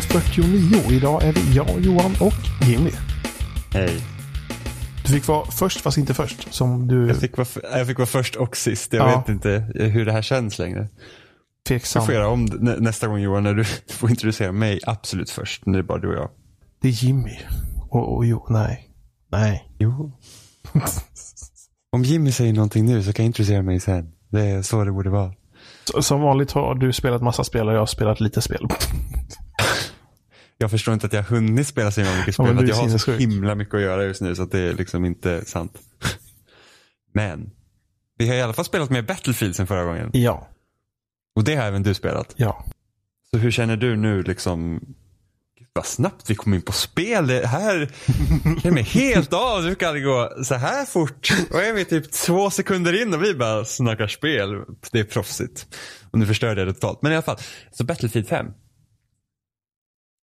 249. Idag är det jag, Johan och Jimmy. Hej. Du fick vara först fast inte först. Som du Jag fick, vara, jag fick vara först och sist. Jag Ja. vet inte hur det här känns längre. tveksam. Jag får göra om det nä- nästa gång Johan när du får introducera mig absolut först. Det är bara du och jag. Det är Jimmy. Och, och jo, nej. Nej. Jo. om Jimmy säger någonting nu så kan jag introducera mig sen. Det är så det borde vara. Som vanligt har du spelat massa spel och jag har spelat lite spel. Jag förstår inte att jag har hunnit spela så himla mycket Ja, spel. du att är jag har så himla mycket att göra just nu så att det är liksom inte sant. Men. Vi har i alla fall spelat mer Battlefield sen förra gången. Ja. Och det har även du spelat. Ja. Så hur känner du nu liksom? Vad snabbt vi kom in på spel. Det här mig helt av. Det kan det gå så här fort. Och är vi typ två sekunder in och vi bara snackar spel. Det är proffsigt. Och nu förstörde jag det totalt. Men i alla fall. Så Battlefield 5.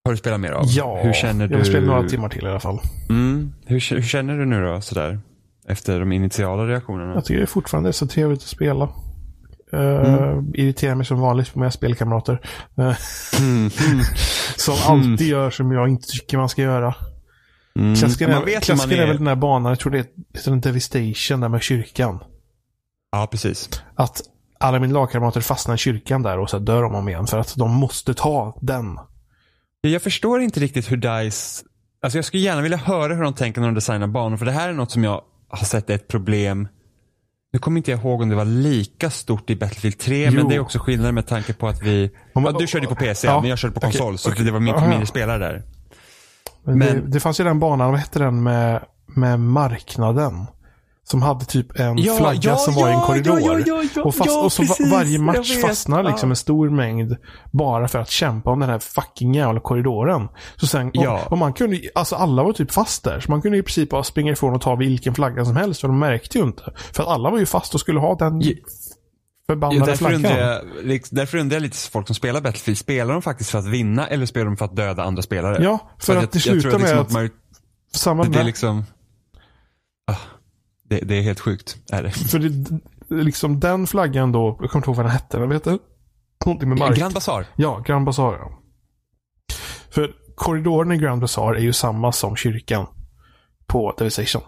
Har du spelat mer av? Ja. Hur känner Jag har du? spelat några timmar till i alla fall. Mm. Hur, hur känner du nu då sådär? Efter de initiala reaktionerna? Jag tycker det är fortfarande så trevligt att spela. Uh, Mm. Irriterar mig som vanligt på mina spelkamrater. Eh, Mm. som alltid gör som jag inte tycker man ska göra. Mm. Klassiken, Man är, är väl är. den här banan, jag tror det heter en Devastation där med kyrkan. Ja, precis. Att alla mina lagkamrater fastnar i kyrkan där och så dör de om igen för att de måste ta den. Jag förstår inte riktigt hur DICE, alltså jag skulle gärna vilja höra hur de tänker när de designar banor för det här är något som jag har sett är ett problem. Nu kommer inte jag ihåg om det var lika stort i Battlefield 3 Jo. men det är också skillnaden med tanke på att vi, Om- ja, du körde på PC Ja, men jag körde på konsol så okej. det var Aha. mindre spelare där. Men det, Men- det fanns ju den banan, vad hette den med, med marknaden? Som hade typ en Ja, flagga ja, som var i en korridor. och, fast, och så precis, varje match fastnar liksom en stor mängd bara för att kämpa om den här fucking jävla korridoren. Så sen, och, och man kunde alltså alla var typ fast där. Så man kunde i princip bara springa ifrån och ta vilken flagga som helst. För de märkte ju inte. För att alla var ju fast och skulle ha den förbannade Ja, därför, flaggan. undrar jag, liksom, därför undrar jag lite folk som spelar Battlefield, spelar de faktiskt för att vinna eller spelar de för att döda andra spelare? Ja, för att att det slutar liksom med att samma det är liksom, ah, det, det är helt sjukt, är det. För det, liksom den flaggan då, jag kommer inte ihåg vad den hette, men vet du? Någonting med mark. Grand Bazaar. Ja, Grand Bazaar. Ja. För korridoren i Grand Bazaar är ju samma som kyrkan på Devastation.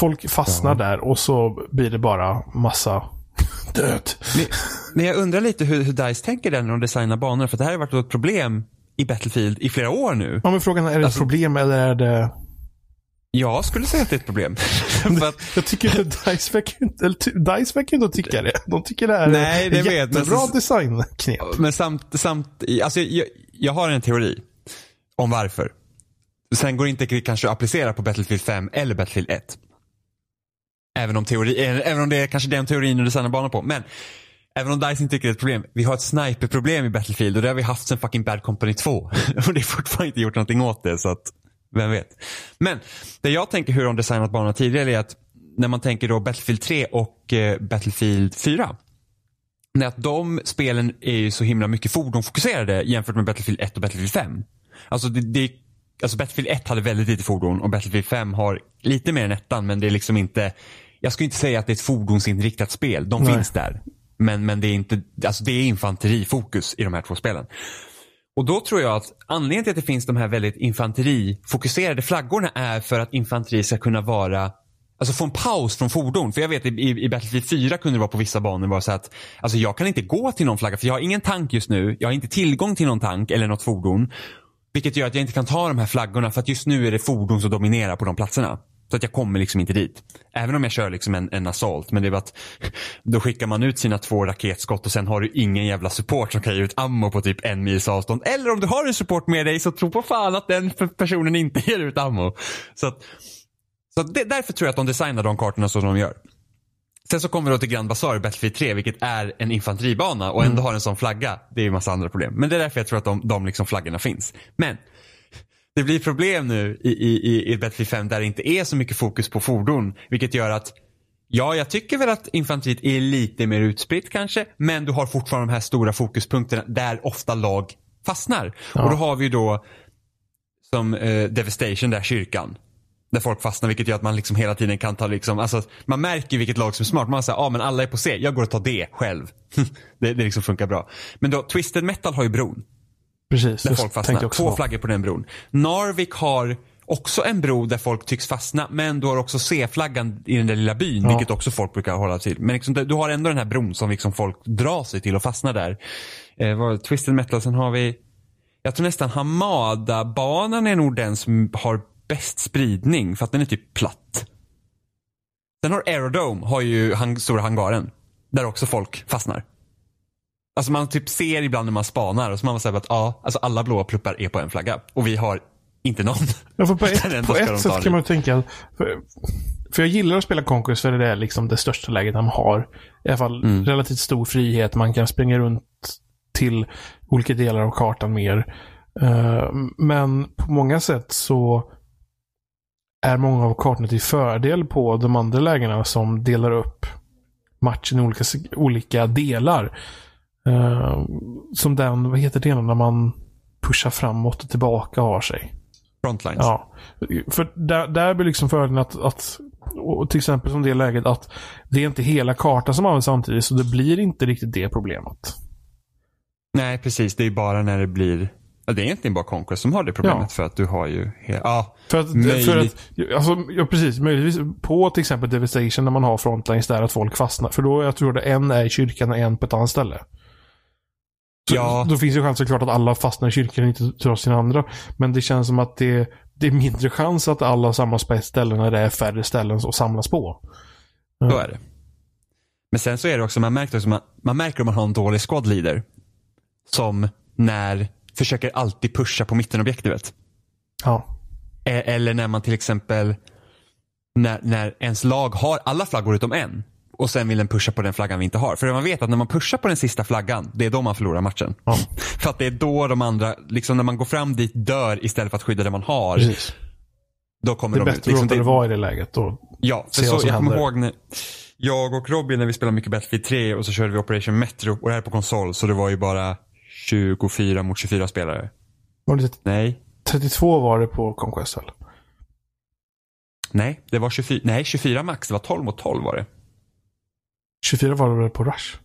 Folk fastnar Ja. där och så blir det bara massa död. Men, men jag undrar lite hur, hur DICE tänker där när de designar banor. För det här har varit ett problem i Battlefield i flera år nu. Ja, men frågan är, är det Alltså- ett problem eller är det... Jag skulle säga att det är ett problem. för att, Jag tycker inte DICE verkar inte, eller DICE verkar inte tycka det. De tycker det här Nej, är det men jättebra så- designknep. men samt, samt alltså jag, jag har en teori om varför. Sen går det inte kanske att applicera på Battlefield 5 eller Battlefield 1. Även om, teori, även om det är kanske den teorin du designar banor på. Men även om DICE inte tycker det är ett problem. Vi har ett sniperproblem i Battlefield och det har vi haft sen fucking Bad Company 2. och det är fortfarande inte gjort någonting åt det. Så att, vem vet. Men det jag tänker hur de designat banorna tidigare är att när man tänker då Battlefield 3 och eh, Battlefield 4. När att de spelen är ju så himla mycket fordonfokuserade jämfört med Battlefield 1 och Battlefield 5. Alltså, det, det, alltså Battlefield 1 hade väldigt lite fordon och Battlefield 5 har lite mer än ettan men det är liksom inte, jag skulle inte säga att det är ett fordonsinriktat spel. De Nej. finns där. Men, men det är inte, alltså det är infanterifokus i de här två spelen. Och då tror jag att anledningen till att det finns de här väldigt infanterifokuserade flaggorna är för att infanteri ska kunna vara Alltså få en paus från fordon. För jag vet i, i Battlefield 4 kunde det vara på vissa banor bara så att alltså jag kan inte gå till någon flagga för jag har ingen tank just nu. Jag har inte tillgång till någon tank eller något fordon. Vilket gör att jag inte kan ta de här flaggorna för att just nu är det fordon som dominerar på de platserna. Så att jag kommer liksom inte dit. Även om jag kör liksom en, en assault. Men det är bara att då skickar man ut sina två raketskott och sen har du ingen jävla support som kan ge ut ammo på typ en mils avstånd. Eller om du har en support med dig så tro på fan att den personen inte ger ut ammo. Så att, så att det, därför tror jag att de designar de kartorna så som de gör. Sen så kommer vi då till Grand Bazaar i Battlefield 3 vilket är en infanteribana och ändå har en sån flagga. Det är ju massa andra problem. Men det är därför jag tror att de, de liksom flaggorna finns. Men det blir problem nu i, i, i- Battlefield 5 där det inte är så mycket fokus på fordon. Vilket gör att Ja, jag tycker väl att infanteriet är lite mer utspritt kanske. Men du har fortfarande de här stora fokuspunkterna där ofta lag fastnar. Och då har vi ju då som eh, Devastation där kyrkan. Där folk fastnar vilket gör att man liksom hela tiden kan ta liksom, alltså man märker vilket lag som är smart. Man säger, ja ah, men alla är på C, jag går och tar D själv. det, det liksom funkar bra. Men då, Twisted Metal har ju bron. Precis. Där folk fastnar. Två flaggor på den bron. Narvik har också en bro där folk tycks fastna men du har också C-flaggan i den där lilla byn ja. vilket också folk brukar hålla till. Men liksom, du har ändå den här bron som liksom folk drar sig till och fastnar där. Eh, vad, Twisted Metal, sen har vi jag tror nästan Hamada-banan är nog den som har bäst spridning för att den är typ platt. Sen har Aerodome, har ju hang, stora hangaren. Där också folk fastnar. Alltså man typ ser ibland när man spanar och så man säger att ja, alltså alla blåa pluppar är på en flagga. Och vi har inte någon. Ja, för på ett, på ett sätt kan man tänka, för, för jag gillar att spela Conquest för det är liksom det största läget man har. I alla fall mm. relativt stor frihet, man kan springa runt till olika delar av kartan mer. Uh, men på många sätt så är många av kartorna till fördel på de andra lägena som delar upp matchen i olika, olika delar. Uh, som den, vad heter det när man pushar framåt och tillbaka har sig? Frontlines. Ja. För där, där blir liksom fördelen att, att till exempel som det läget att det är inte hela kartan som används samtidigt så det blir inte riktigt det problemet. Nej, precis. Det är bara när det blir Ja, det är egentligen bara Conquest som har det problemet ja. för att du har ju... Ja, för att, för att alltså, ja, precis. Möjligtvis på till exempel Devastation när man har frontlines där att folk fastnar. För då jag tror det en är i kyrkan och en på ett annat ställe. Så, ja. Då finns ju chans såklart att alla fastnar i kyrkan och inte drar sina andra. Men det känns som att det, det är mindre chans att alla samlas på ett ställe när det är färre ställen att samlas på. Ja. Då är det. Men sen så är det också, man märker, också, man, man märker om man har en dålig squad leader. Som när försöker alltid pusha på mittenobjektivet. Ja. E- eller när man till exempel när, när ens lag har alla flaggor utom en och sen vill den pusha på den flaggan vi inte har. För man vet att när man pushar på den sista flaggan, det är då man förlorar matchen. Ja. För att det är då de andra, liksom när man går fram dit, dör istället för att skydda det man har. Precis. Då kommer det är de bättre ut. Liksom, att det vara i det läget. Då ja, för så, jag kommer ihåg när jag och Robin när vi spelade mycket Battlefield 3 och så körde vi Operation Metro och det här på konsol så det var ju bara 24 mot 24 spelare. Var det Nej. 32 var det på Conquest väl? Nej, det var 24, nej, 24 max. Det var 12 mot 12 var det. 24 var det väl på Rush?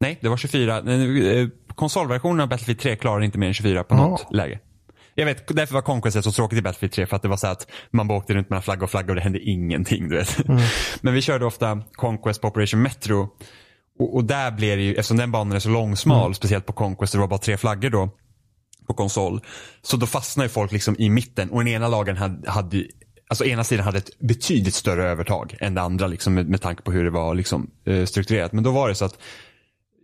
Nej, det var 24. Eh, konsolversionen av Battlefield 3 klarar inte mer än 24 på något ja. läge. Jag vet, därför var Conquest så tråkigt i Battlefield 3 för att det var så att man bara åkte runt mellan flagga och flagga och det hände ingenting. Du vet. Mm. Men vi körde ofta Conquest på Operation Metro och, och, där blir det ju, eftersom den banan är så långsmal, mm. speciellt på Conquest, det var bara tre flaggor då på konsol. Så då fastnar ju folk liksom i mitten och den ena lagen hade, hade Alltså ena sidan hade ett betydligt större övertag än det andra liksom, med, med tanke på hur det var liksom, eh, strukturerat. Men då var det så att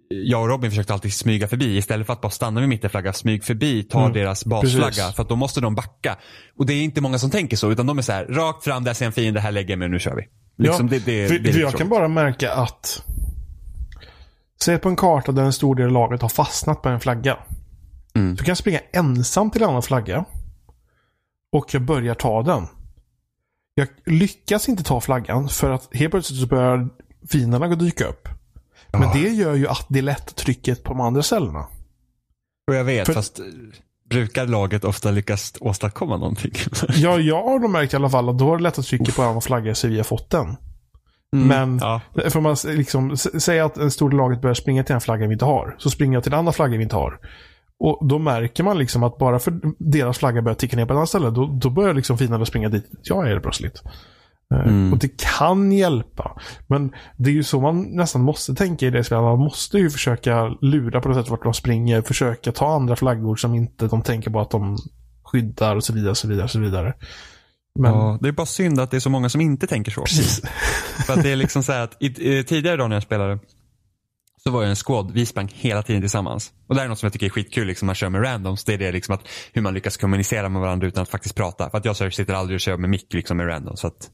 jag och Robin försökte alltid smyga förbi istället för att bara stanna vid mittenflagga, smyg förbi, ta mm. deras basflagga för att då måste de backa. Och det är inte många som tänker så utan de är så här, rakt fram, där ser en fiende, här lägger jag mig nu kör vi. Liksom, ja, det, det, för, det för jag kan bara märka att Säg på en karta där en stor del av laget har fastnat på en flagga. Mm. Så kan jag springa ensam till en annan flagga. Och jag börjar ta den. Jag lyckas inte ta flaggan för att helt plötsligt så börjar fienderna dyka upp. Men ja. det gör ju att det lättar trycket på de andra ställena. Och jag vet, för, fast brukar laget ofta lyckas åstadkomma någonting? ja, jag har nog märkt i alla fall att då har det lättat trycket på en annan flagga så vi har fått den. Mm, Men ja. får man liksom, säga att en stor laget börjar springa till en flagga vi inte har. Så springer jag till en annan flagga vi inte har. Och då märker man liksom att bara för deras flagga börjar ticka ner på ett annat ställe, då, då börjar liksom finnarna springa dit jag är plötsligt. Eh, mm. Och det kan hjälpa. Men det är ju så man nästan måste tänka i det spelet. Man måste ju försöka lura på något sätt vart de springer. Försöka ta andra flaggor som inte de tänker på att de skyddar och så vidare. Och så vidare, och så vidare. Men... Ja, det är bara synd att det är så många som inte tänker så. Precis. För att det är liksom så att i, tidigare då när jag spelade så var jag en squad, vi sprang hela tiden tillsammans. Och det är något som jag tycker är skitkul, liksom man kör med randoms. Det är det liksom att hur man lyckas kommunicera med varandra utan att faktiskt prata. För att jag sitter aldrig och kör med mick liksom med randoms. Så att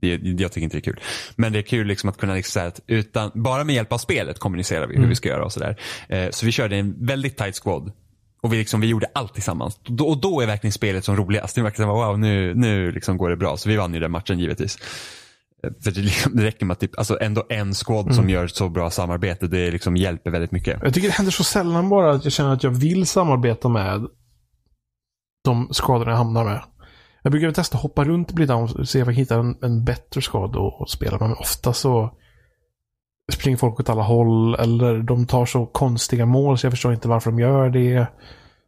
det, jag tycker inte det är kul. Men det är kul liksom att kunna liksom säga att utan, bara med hjälp av spelet kommunicerar vi hur mm. vi ska göra och sådär. Eh, så vi körde en väldigt tight squad. Och vi, liksom, vi gjorde allt tillsammans. Och då är verkligen spelet som roligast. Det är verkligen wow, nu, nu liksom går det bra. Så vi vann ju den matchen givetvis. För det, liksom, det räcker med att typ, alltså ändå en squad mm. som gör så bra samarbete. Det liksom hjälper väldigt mycket. Jag tycker det händer så sällan bara att jag känner att jag vill samarbeta med de skadorna jag hamnar med. Jag brukar testa att hoppa runt lite och se om jag kan hitta en, en bättre skada att spela. Men ofta så springer folk åt alla håll eller de tar så konstiga mål så jag förstår inte varför de gör det.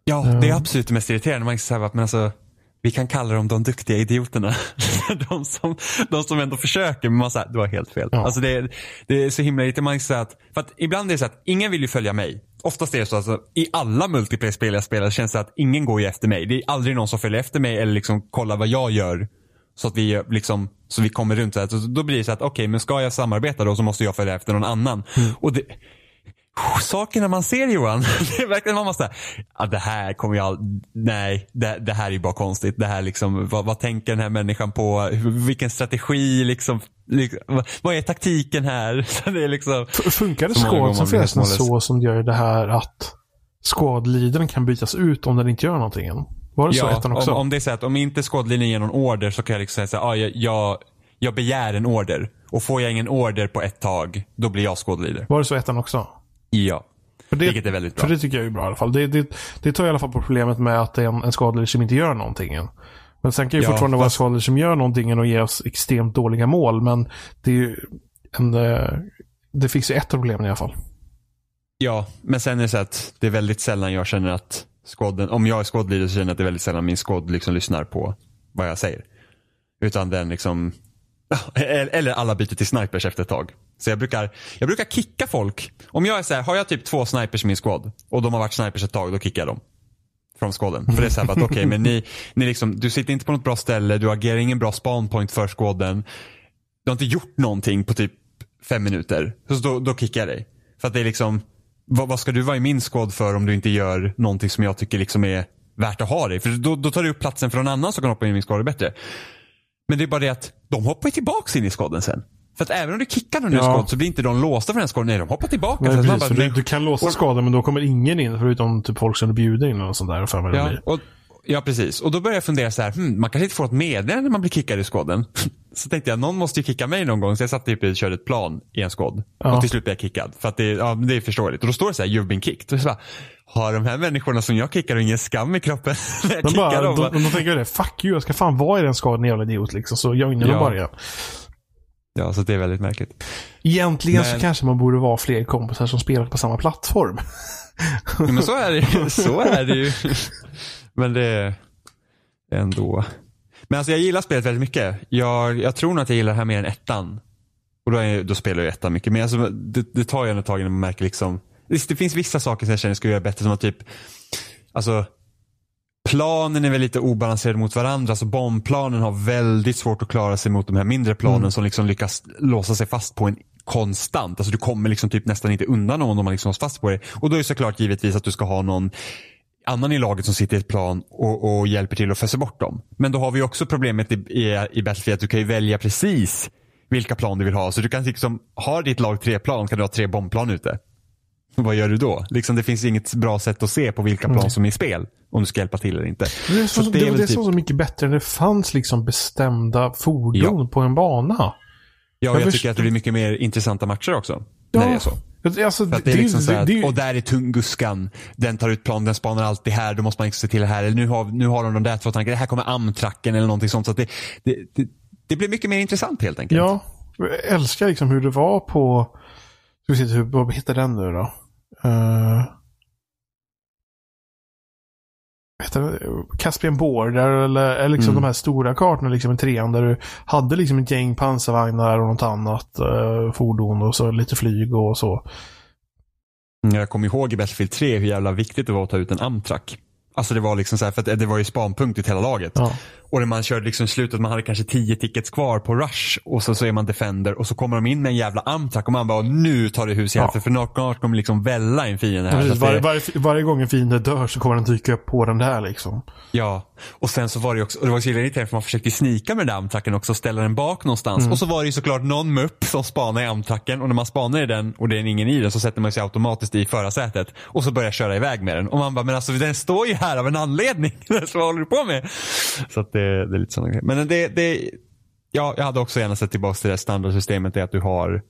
Ja, det är eh. absolut det mest irriterande. Man kan säga men alltså, vi kan kalla dem de duktiga idioterna. de, som, de som ändå försöker, men man säger du har helt fel. Ja. Alltså det, det är så himla irriterande. att, för att ibland är det så att ingen vill ju följa mig. Oftast är det så att alltså, i alla multiplayer-spel jag spelar känns det att ingen går ju efter mig. Det är aldrig någon som följer efter mig eller liksom kollar vad jag gör. Så att vi liksom, så vi kommer runt så här. Så då blir det så att okej, okay, men ska jag samarbeta då så måste jag följa efter någon annan. Mm. Och det, sakerna man ser Johan, det är verkligen man måste, ja det här kommer jag nej, det, det, här är ju bara konstigt. Det här liksom, vad, vad tänker den här människan på? Vilken strategi liksom, liksom vad är taktiken här? det är liksom, Funkar det skådsen förresten så som gör det här att skådliden kan bytas ut om den inte gör någonting? Var det ja, så ettan också? Om, om det är så att om inte skådlinjen ger någon order så kan jag liksom säga så här, ah, jag, jag, jag begär en order. Och får jag ingen order på ett tag, då blir jag skådleader. Var det så ettan också? Ja. För det, Vilket är väldigt bra. För det tycker jag är bra i alla fall. Det, det, det tar i alla fall på problemet med att det är en, en skadelig som inte gör någonting. Men sen kan ju ja, fortfarande fast... vara skadelig som gör någonting och ger oss extremt dåliga mål. Men det är ju en, eh, det fixar ett av problemen i alla fall. Ja, men sen är det så att det är väldigt sällan jag känner att skåden, om jag är skådlidare så känner jag att det är väldigt sällan min skåd liksom lyssnar på vad jag säger. Utan den liksom eller alla byter till snipers efter ett tag. Så jag brukar, jag brukar kicka folk. Om jag är så här, har jag typ två snipers i min squad och de har varit snipers ett tag, då kickar jag dem. Från skåden. För det är så här att okej, okay, men ni, ni liksom, du sitter inte på något bra ställe, du agerar ingen bra spawnpoint för skåden. Du har inte gjort någonting på typ fem minuter. Så då, då kickar jag dig. För att det är liksom, vad, vad, ska du vara i min squad för om du inte gör någonting som jag tycker liksom är värt att ha dig? För då, då tar du upp platsen för någon annan som kan hoppa in i min squad bättre. Men det är bara det att de hoppar tillbaka in i skåden sen. För att även om du kickar någon ja. skåd så blir inte de låsta för den skåden. Nej, de hoppar tillbaka. Nej, precis, bara, du, du, kan låsa och, skadan men då kommer ingen in förutom typ folk som du bjuder in och sånt där. För mig ja, och, ja, precis. Och då börjar jag fundera så här, hmm, man kanske inte får ett meddelande när man blir kickad i skåden. så tänkte jag, någon måste ju kicka mig någon gång. Så jag satt typ och körde ett plan i en skåd. Ja. Och till slut blev jag kickad. För att det, ja, det är förståeligt. Och då står det så här, you've been kicked. Och så bara, har de här människorna som jag kickar ingen skam i kroppen när jag de kickar bara, dem? De, de, tänker det, fuck you, jag ska fan vara i den skadan jävla idiot liksom. Så jag in ja. dem bara igen. Ja, så det är väldigt märkligt. Egentligen men... så kanske man borde vara fler kompisar som spelar på samma plattform. ja, men så är det ju. Så är det ju. Men det är ändå. Men alltså jag gillar spelet väldigt mycket. Jag, jag tror nog att jag gillar det här mer än ettan. Och då, är, då spelar jag ettan mycket. Men alltså, det, det tar ju ett tag innan man märker liksom det finns vissa saker som jag känner skulle göra bättre som att typ, alltså planen är väl lite obalanserade mot varandra. Så bombplanen har väldigt svårt att klara sig mot de här mindre planen mm. som liksom lyckas låsa sig fast på en konstant. Alltså du kommer liksom typ nästan inte undan någon om man liksom låser fast på det. Och då är det såklart givetvis att du ska ha någon annan i laget som sitter i ett plan och, och hjälper till att fösa bort dem. Men då har vi också problemet i, i, i Battlefield att du kan ju välja precis vilka plan du vill ha. Så du kan liksom, ha ditt lag tre plan kan du ha tre bombplan ute. vad gör du då? Liksom, det finns inget bra sätt att se på vilka plan som är i spel. Om du ska hjälpa till eller inte. Det är så, så det, är, det är typ... så mycket bättre det fanns liksom bestämda fordon ja. på en bana. Ja, och jag, jag tycker att det blir mycket mer intressanta matcher också. Ja. När det är så. Alltså, det, det, är liksom att, och där är Tunguskan. Den tar ut plan, den spanar alltid här. Då måste man se till det här. Eller nu har, nu har de de där två tankarna. Det här kommer amtracken eller någonting sånt. Så det, det, det, det, blir mycket mer intressant helt enkelt. Ja, jag älskar liksom hur det var på... Ska vi se, hur, vad heter den nu då? Uh, Caspian Border eller, eller liksom mm. de här stora kartorna liksom i trean där du hade liksom ett gäng pansarvagnar och något annat uh, fordon och så lite flyg och så. Jag kommer ihåg i Battlefield 3 hur jävla viktigt det var att ta ut en Amtrak. Alltså det var liksom så här, för det var ju spanpunkt i hela laget. Ja. Och när man körde liksom slutet, man hade kanske tio tickets kvar på Rush och så, så är man Defender och så kommer de in med en jävla Amtrak och man bara nu tar det hus i ja. för, snart kommer liksom välla en fiende här. Ja, var, det... var, varje gång en fiende dör så kommer den dyka upp på den där liksom. Ja, och sen så var det också, och det var så irriterande för man försökte snika med den där Amtracken också och ställa den bak någonstans. Mm. Och så var det ju såklart någon mupp som spanade i Amtracken och när man spanar i den och det är ingen i den så sätter man sig automatiskt i förarsätet och så börjar köra iväg med den. Och man bara, men alltså den står ju här av en anledning. vad håller du på med? Så att det, det är lite sådana grejer. Men det, det, ja, jag hade också gärna sett tillbaka till det standardsystemet, det att du har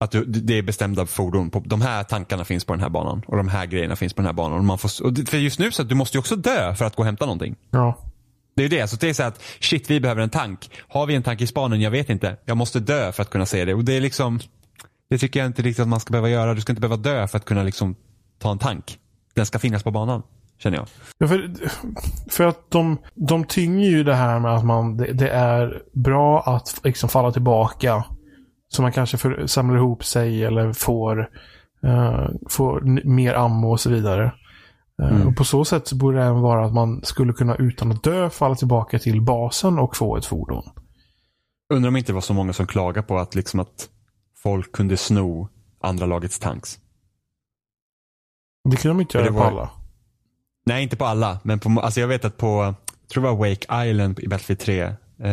att du, det är bestämda fordon. På, de här tankarna finns på den här banan och de här grejerna finns på den här banan. Och man får, och för just nu så att du måste ju också dö för att gå och hämta någonting. Ja. Det är det. Så det är så att shit vi behöver en tank. Har vi en tank i spanen? Jag vet inte. Jag måste dö för att kunna se det. Och det är liksom det tycker jag inte riktigt att man ska behöva göra. Du ska inte behöva dö för att kunna liksom ta en tank. Den ska finnas på banan. Känner jag. Ja, för, för att de, de tynger ju det här med att man, det, det är bra att liksom falla tillbaka. Så man kanske för, samlar ihop sig eller får, uh, får mer ammo och så vidare. Uh, mm. Och på så sätt så borde det även vara att man skulle kunna utan att dö falla tillbaka till basen och få ett fordon. Undrar om det inte var så många som klagar på att, liksom att folk kunde sno andra lagets tanks. Det kunde de inte göra var... på alla. Nej, inte på alla. Men på, alltså jag vet att på, jag tror det var Wake Island i Battlefield 3. Eh,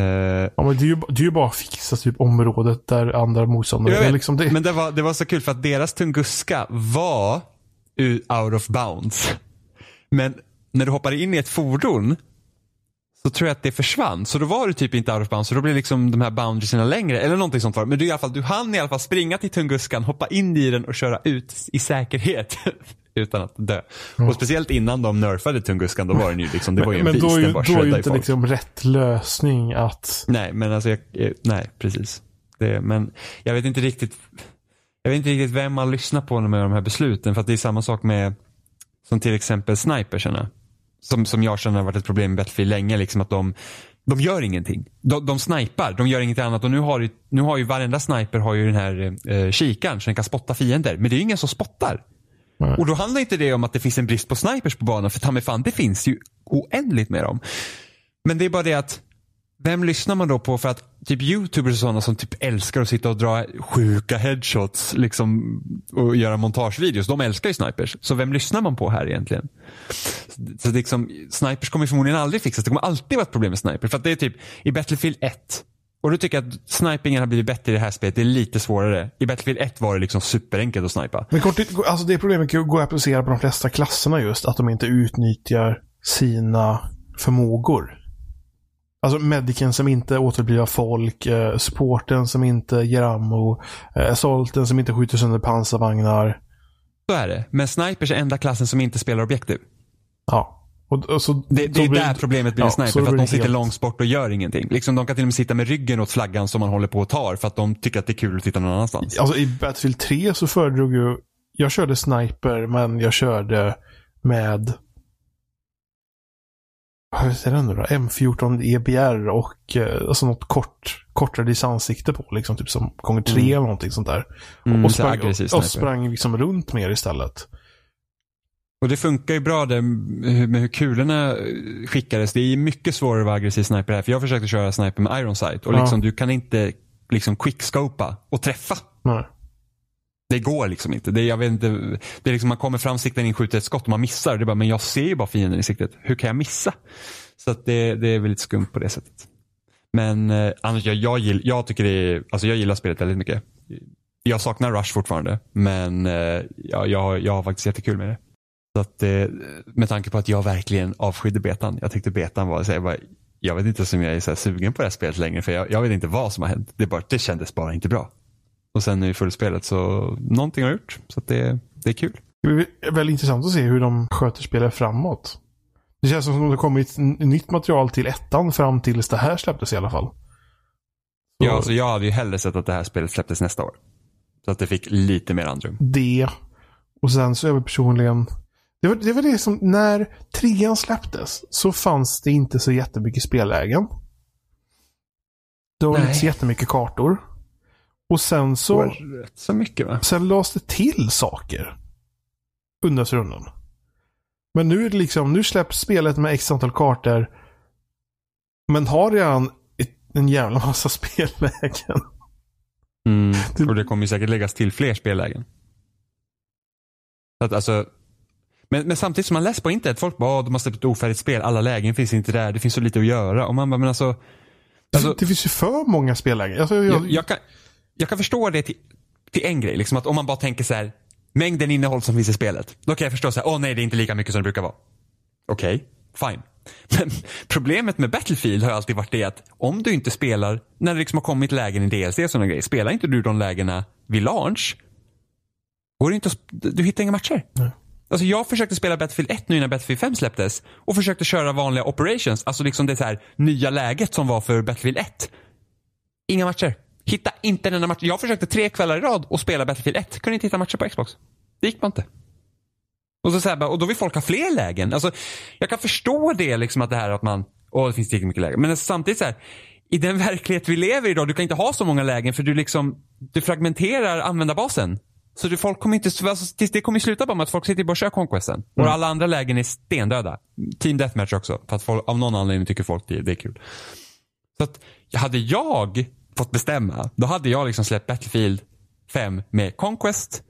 ja, men det är, ju, det är ju bara att fixa typ området där andra motståndare är. Liksom det. Men det var, det var så kul för att deras Tunguska var out of bounds. Men när du hoppade in i ett fordon så tror jag att det försvann. Så då var du typ inte out of bounds. Så då blev liksom de här boundariesna längre. Eller någonting sånt var Men du, i alla fall, du hann i alla fall springa till Tunguskan, hoppa in i den och köra ut i säkerhet. utan att dö. Mm. Och speciellt innan de nerfade Tunguskan, då var den ju liksom, det var ju en men beast. Men då, är ju inte liksom rätt lösning att... Nej, men alltså, jag, nej, precis. Det, men jag vet inte riktigt, jag vet inte riktigt vem man lyssnar på med de här besluten. För att det är samma sak med, som till exempel snipersarna som, som jag känner har varit ett problem med Battlefield länge. Liksom att de, de gör ingenting. De, de snipar, de gör inget annat. Och nu har, ju, nu har ju varenda sniper har ju den här eh, kikaren så den kan spotta fiender. Men det är ju ingen som spottar. Mm. Och då handlar inte det om att det finns en brist på snipers på banan. För ta mig fan, det finns ju oändligt med dem. Men det är bara det att vem lyssnar man då på för att typ youtubers och sådana som typ älskar att sitta och dra sjuka headshots liksom, och göra montagevideos. De älskar ju snipers. Så vem lyssnar man på här egentligen? Så liksom, snipers kommer förmodligen aldrig fixas. Det kommer alltid vara ett problem med snipers. För att det är typ i Battlefield 1 och du tycker att snipingen har blivit bättre i det här spelet. Det är lite svårare. I Battlefield 1 var det liksom superenkelt att snipa. Men kort, alltså det problemet går att applicera på de flesta klasserna just. Att de inte utnyttjar sina förmågor. Alltså medicen som inte återupplivar folk, eh, supporten som inte ger ammo, eh, assaulten som inte skjuter sönder pansarvagnar. Så är det. Men snipers är enda klassen som inte spelar objektiv. Ja. Och, och så, det, det är blir, där problemet blir ja, sniper. För att de sitter helt... långt bort och gör ingenting. Liksom, de kan till och med sitta med ryggen åt flaggan som man håller på och tar för att de tycker att det är kul att titta någon annanstans. Alltså i Battlefield 3 så föredrog ju, jag körde sniper men jag körde med vad heter den nu då? M14 EBR och eh, alltså något kort, kortare distanssikte på. Liksom typ som gånger tre mm. eller någonting sånt där. Mm, och, sprang, och, och sprang liksom runt mer istället. Och det funkar ju bra det med hur kulorna skickades. Det är mycket svårare att vara aggressiv sniper här. För jag försökte köra sniper med Iron Sight och liksom, ja. du kan inte liksom quickscopa och träffa. Nej. Det går liksom inte. Det jag vet inte det är liksom, man kommer fram, siktar in, skjuter ett skott och man missar. Det är bara, men jag ser ju bara fienden i siktet. Hur kan jag missa? Så det, det är väl lite skumt på det sättet. Men eh, annars, jag, jag, gill, jag tycker det är, alltså jag gillar spelet väldigt mycket. Jag saknar Rush fortfarande, men eh, jag, jag, jag har faktiskt jättekul med det. Så att, eh, med tanke på att jag verkligen avskydde betan. Jag tyckte betan var, så jag, bara, jag vet inte om jag är så sugen på det här spelet längre för jag, jag vet inte vad som har hänt. Det, bara, det kändes bara inte bra. Och sen nu i fullspelet så någonting har gjort. Så det, det är kul. Det är väldigt intressant att se hur de sköter spelet framåt. Det känns som att det kommit nytt material till ettan fram tills det här släpptes i alla fall. Så... Ja, så alltså jag hade ju hellre sett att det här spelet släpptes nästa år. Så att det fick lite mer andrum. Det. Och sen så är jag personligen det var, det var det som, när trean släpptes så fanns det inte så jättemycket spellägen. Det var Nej. inte så jättemycket kartor. Och sen så... Det var rätt så mycket va? Sen lades det till saker. Undan för undan. Men nu är det liksom, nu släpps spelet med x antal kartor. Men har redan en jävla massa spellägen. Mm. Och det kommer säkert läggas till fler spellägen. Att alltså, men, men samtidigt som man läser på internet, folk bara, de har släppt ett ofärdigt spel, alla lägen finns inte där, det finns så lite att göra. Och man bara, men alltså. alltså det finns ju för många spellägen. Alltså, jag, jag, jag, kan, jag kan förstå det till, till en grej, liksom att om man bara tänker så här, mängden innehåll som finns i spelet. Då kan jag förstå så här, åh nej det är inte lika mycket som det brukar vara. Okej, okay, fine. Men problemet med Battlefield har alltid varit det att om du inte spelar, när det liksom har kommit lägen i DLC och sådana grejer, spelar inte du de lägena vid launch, går det inte att, du hittar inga matcher. Nej. Alltså jag försökte spela Battlefield 1 nu innan Battlefield 5 släpptes och försökte köra vanliga operations, alltså liksom det så här nya läget som var för Battlefield 1. Inga matcher. Hitta inte en enda match. Jag försökte tre kvällar i rad och spela Battlefield 1. Kunde inte hitta matcher på Xbox. Det gick man inte. Och, så, så här, och då vill folk ha fler lägen. Alltså, jag kan förstå det, liksom att det här att man, åh det finns tillräckligt mycket lägen. Men samtidigt så här, i den verklighet vi lever i idag, du kan inte ha så många lägen för du liksom, du fragmenterar användarbasen. Så du, folk kommer inte, alltså, det kommer sluta bara med att folk sitter bara och kör Conquesten. Mm. Och alla andra lägen är stendöda. Team Deathmatch också, för att folk, av någon anledning tycker folk det, det är kul. Så att, hade jag fått bestämma, då hade jag liksom släppt Battlefield 5 med Conquest,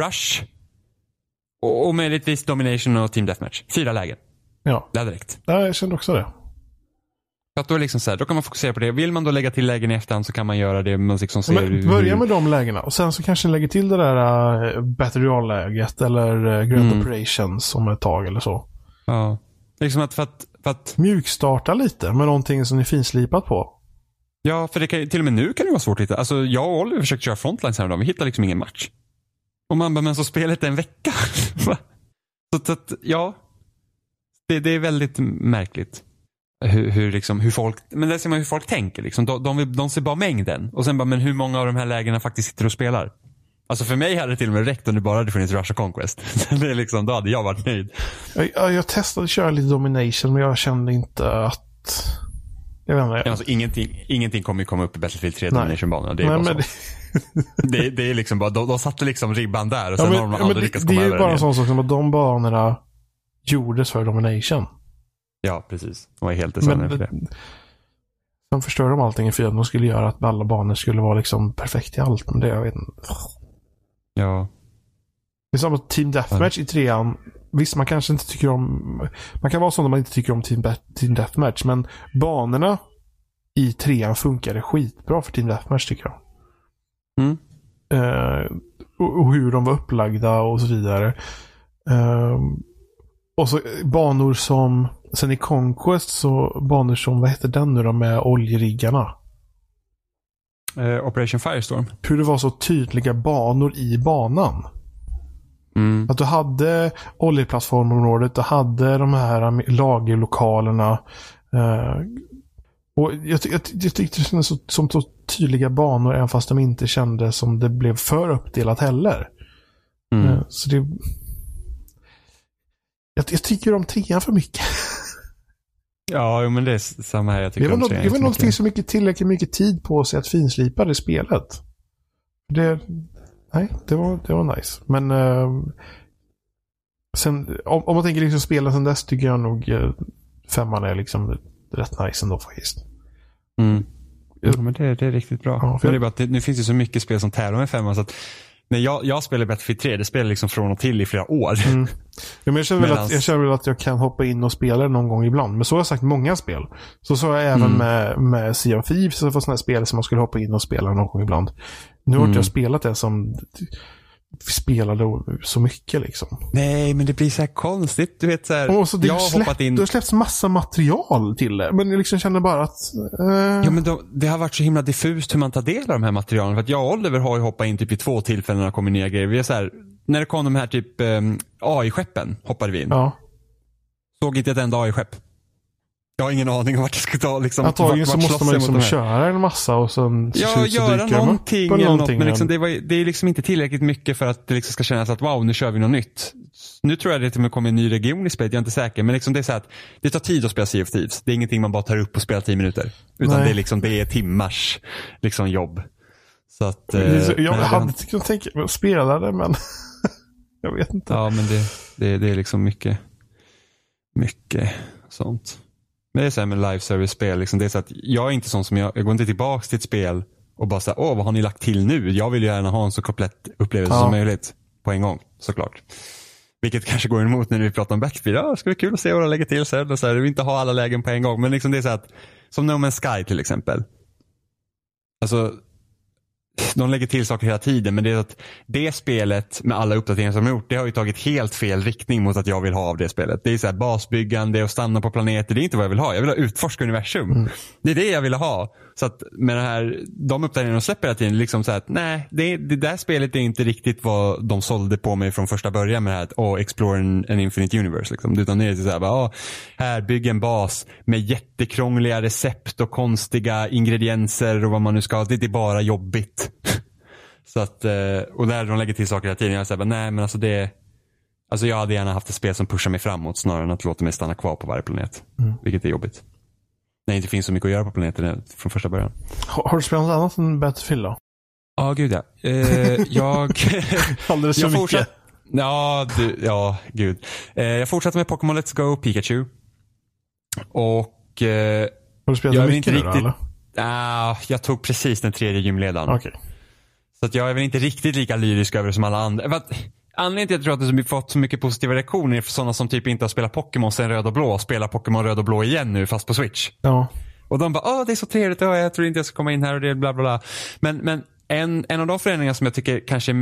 Rush och, och möjligtvis Domination och Team Deathmatch. Fyra lägen. Ja. Det hade räckt. Ja, jag kände också det. Så att då, är liksom så här, då kan man fokusera på det. Vill man då lägga till lägen i efterhand så kan man göra det. Man liksom ser Men börja med de lägena och sen så kanske lägger till det där uh, Battle Royale-läget eller uh, Grand mm. Operations om ett tag eller så. Ja. Liksom att för att, för att... Mjukstarta lite med någonting som ni finslipat på. Ja, för det kan, till och med nu kan det vara svårt att hitta. Alltså jag och Oliver försökte köra Frontlines häromdagen. Vi hittade liksom ingen match. Och man bara, men så spelet är en vecka. så att, ja. Det, det är väldigt märkligt. Hur, hur, liksom, hur folk, men där ser man hur folk tänker. Liksom. De, de, de ser bara mängden. Och sen bara, men hur många av de här lägena faktiskt sitter och spelar? Alltså för mig hade det till och med räckt om det bara hade funnits Russia Conquest. det är liksom, då hade jag varit nöjd. Jag, jag testade att köra lite Domination men jag kände inte att... Jag vet inte. Alltså, ingenting, ingenting kommer ju komma upp i Battlefield 3 Domination-banorna. Det är Nej. Det... det, det, är liksom bara, de, de satte liksom ribban där och sen ja, men, har de aldrig lyckats komma över Det är ju bara en sån sak som att de banorna gjordes för Domination. Ja, precis. De var helt designade för det. Sen förstör de allting i fyran. De skulle göra att alla banor skulle vara liksom perfekt i allt. Men det, jag vet inte. Ja. Det är som Team Deathmatch ja. i trean. Visst, man kanske inte tycker om... Man kan vara sån att man inte tycker om Team, team Deathmatch. Men banorna i trean funkade skitbra för Team Deathmatch tycker jag. Mm. Uh, och, och, hur de var upplagda och så vidare. Uh, och så banor som, sen i Conquest så banor som, vad heter den nu då med oljeriggarna? Eh, Operation Firestorm. Hur det var så tydliga banor i banan. Mm. Att du hade oljeplattformområdet, du hade de här lagerlokalerna. Eh, och jag, jag, jag tyckte det kändes som så tydliga banor även fast de inte kände som det blev för uppdelat heller. Mm. Eh, så det jag, jag tycker om trean för mycket. Ja, men det är samma här. Jag tycker det inte om det finns så mycket, tillräckligt mycket tid på sig att finslipa det spelet. Det, nej, det var, det var nice. Men uh, sen, om, om man tänker liksom spelen sen dess tycker jag nog uh, femman är liksom rätt nice ändå faktiskt. Mm. Ja, men det, det är riktigt bra. Ja, för... det är bara att det, nu finns det så mycket spel som tävlar med femman så att när jag, jag spelar Battlefield 3, det spelar liksom från och till i flera år. Mm. Ja, men jag, känner väl att, jag känner väl att jag kan hoppa in och spela någon gång ibland. Men så har jag sagt många spel. Så sa jag även mm. med, med Sea of Thieves, så var sådana spel som man skulle hoppa in och spela någon gång ibland. Nu har mm. inte jag spelat det som spelade så mycket liksom. Nej, men det blir så här konstigt. Du vet så här, och så jag har släppt, hoppat in. Det har släppts massa material till det. Men jag liksom känner bara att... Uh... Ja, men då, det har varit så himla diffust hur man tar del av de här materialen. För att jag och Oliver har ju hoppat in typ i två tillfällen när det kommer nya grejer. Vi är så här, när det kom de här typ um, AI-skeppen hoppade vi in. Ja. Såg inte ett enda AI-skepp. Jag har ingen aning om vart det ska ta. Liksom, Antagligen så måste man liksom köra en massa och sen Ja, göra någonting eller något. Men liksom, det, var, det är liksom inte tillräckligt mycket för att det liksom ska kännas att wow, nu kör vi något nytt. Nu tror jag det till och med kommer en ny region i spelet, jag är inte säker. Men liksom det är så att det tar tid att spela Sea of Thieves. Det är ingenting man bara tar upp och spelar tio minuter. Utan det är, liksom, det är timmars liksom, jobb. Så att, eh, så, jag hade kunnat tänka mig att spela det, men jag vet inte. Ja, men det, det, det är liksom mycket, mycket sånt. Men det är så här med live service-spel. Liksom, det är så att jag är inte sån som jag, jag går inte tillbaka till ett spel och bara säger åh vad har ni lagt till nu? Jag vill ju gärna ha en så komplett upplevelse ja. som möjligt på en gång såklart. Vilket kanske går emot när vi pratar om backspin. Ja, det ska bli kul att se vad de lägger till sen. Och så här, vi vill inte ha alla lägen på en gång. Men liksom det är så att, som No Man's Sky till exempel. Alltså, de lägger till saker hela tiden men det är att det spelet med alla uppdateringar som de gjort det har ju tagit helt fel riktning mot att jag vill ha av det spelet. Det är så här basbyggande och stanna på planeter. Det är inte vad jag vill ha. Jag vill ha utforska universum. Mm. Det är det jag vill ha. Så att med det här, de uppdateringarna de släpper hela tiden, liksom så att nej, det, det där spelet är inte riktigt vad de sålde på mig från första början med det här att oh, explore an, an infinite universe. Liksom. Utan det är så här, bara, oh, här, bygg en bas med jättekrångliga recept och konstiga ingredienser och vad man nu ska ha. Det är bara jobbigt. så att, eh, och där de lägger till saker hela tiden, jag säger nej men alltså det Alltså jag hade gärna haft ett spel som pushar mig framåt snarare än att låta mig stanna kvar på varje planet. Mm. Vilket är jobbigt. När det inte finns så mycket att göra på planeten från första början. Har, har du spelat något annat än Battlefield då? Ja, oh, gud ja. Eh, jag... Alldeles för jag mycket. Ja, du, ja, gud. Eh, jag fortsatte med Pokémon Let's Go Pikachu. Och... Eh, har du spelat jag mycket riktigt... Då, eller? Uh, jag tog precis den tredje gymledaren. Okay. Så att jag är väl inte riktigt lika lyrisk över det som alla andra. Anledningen till att jag tror att det har fått så mycket positiva reaktioner är för sådana som typ inte har spelat Pokémon sen röd och blå och spelar Pokémon röd och blå igen nu fast på Switch. Ja. Och de bara, åh det är så trevligt, åh, jag tror inte jag ska komma in här och det bla bla bla. Men, men en, en av de förändringar som jag tycker kanske,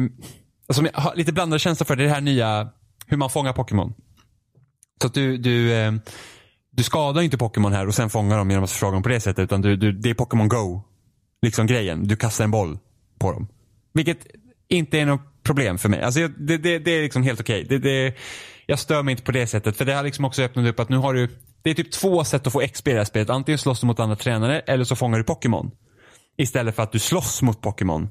som jag har lite blandade känslor för, det är det här nya, hur man fångar Pokémon. Så att du, du, eh, du skadar inte Pokémon här och sen fångar dem genom att förfråga dem på det sättet. Utan du, du, det är Pokémon Go. Liksom grejen. Du kastar en boll på dem. Vilket inte är något problem för mig. Alltså det, det, det är liksom helt okej. Okay. Det, det, jag stör mig inte på det sättet. För det har liksom också öppnat upp att nu har du, det är typ två sätt att få XP i det här spelet. Antingen slåss du mot andra tränare eller så fångar du Pokémon. Istället för att du slåss mot Pokémon.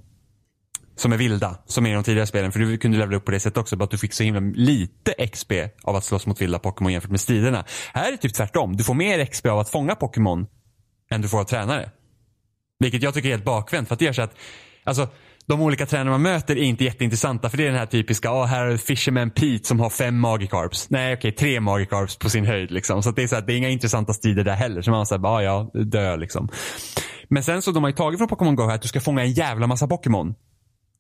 Som är vilda, som är i de tidigare spelen. För du kunde levla upp på det sättet också. Bara att du fick så himla lite XP av att slåss mot vilda Pokémon jämfört med striderna. Här är det typ tvärtom. Du får mer XP av att fånga Pokémon än du får av tränare. Vilket jag tycker är helt bakvänt. För att det gör så att, alltså de olika tränare man möter är inte jätteintressanta för det är den här typiska, ja oh, här har Fisherman Pete som har fem Magikarps. Nej okej, okay, tre Magikarps på sin höjd liksom. Så det är så här, det är inga intressanta strider där heller. Så man säger bara, ja, dö liksom. Men sen så de har ju tagit från Pokémon Go här att du ska fånga en jävla massa Pokémon.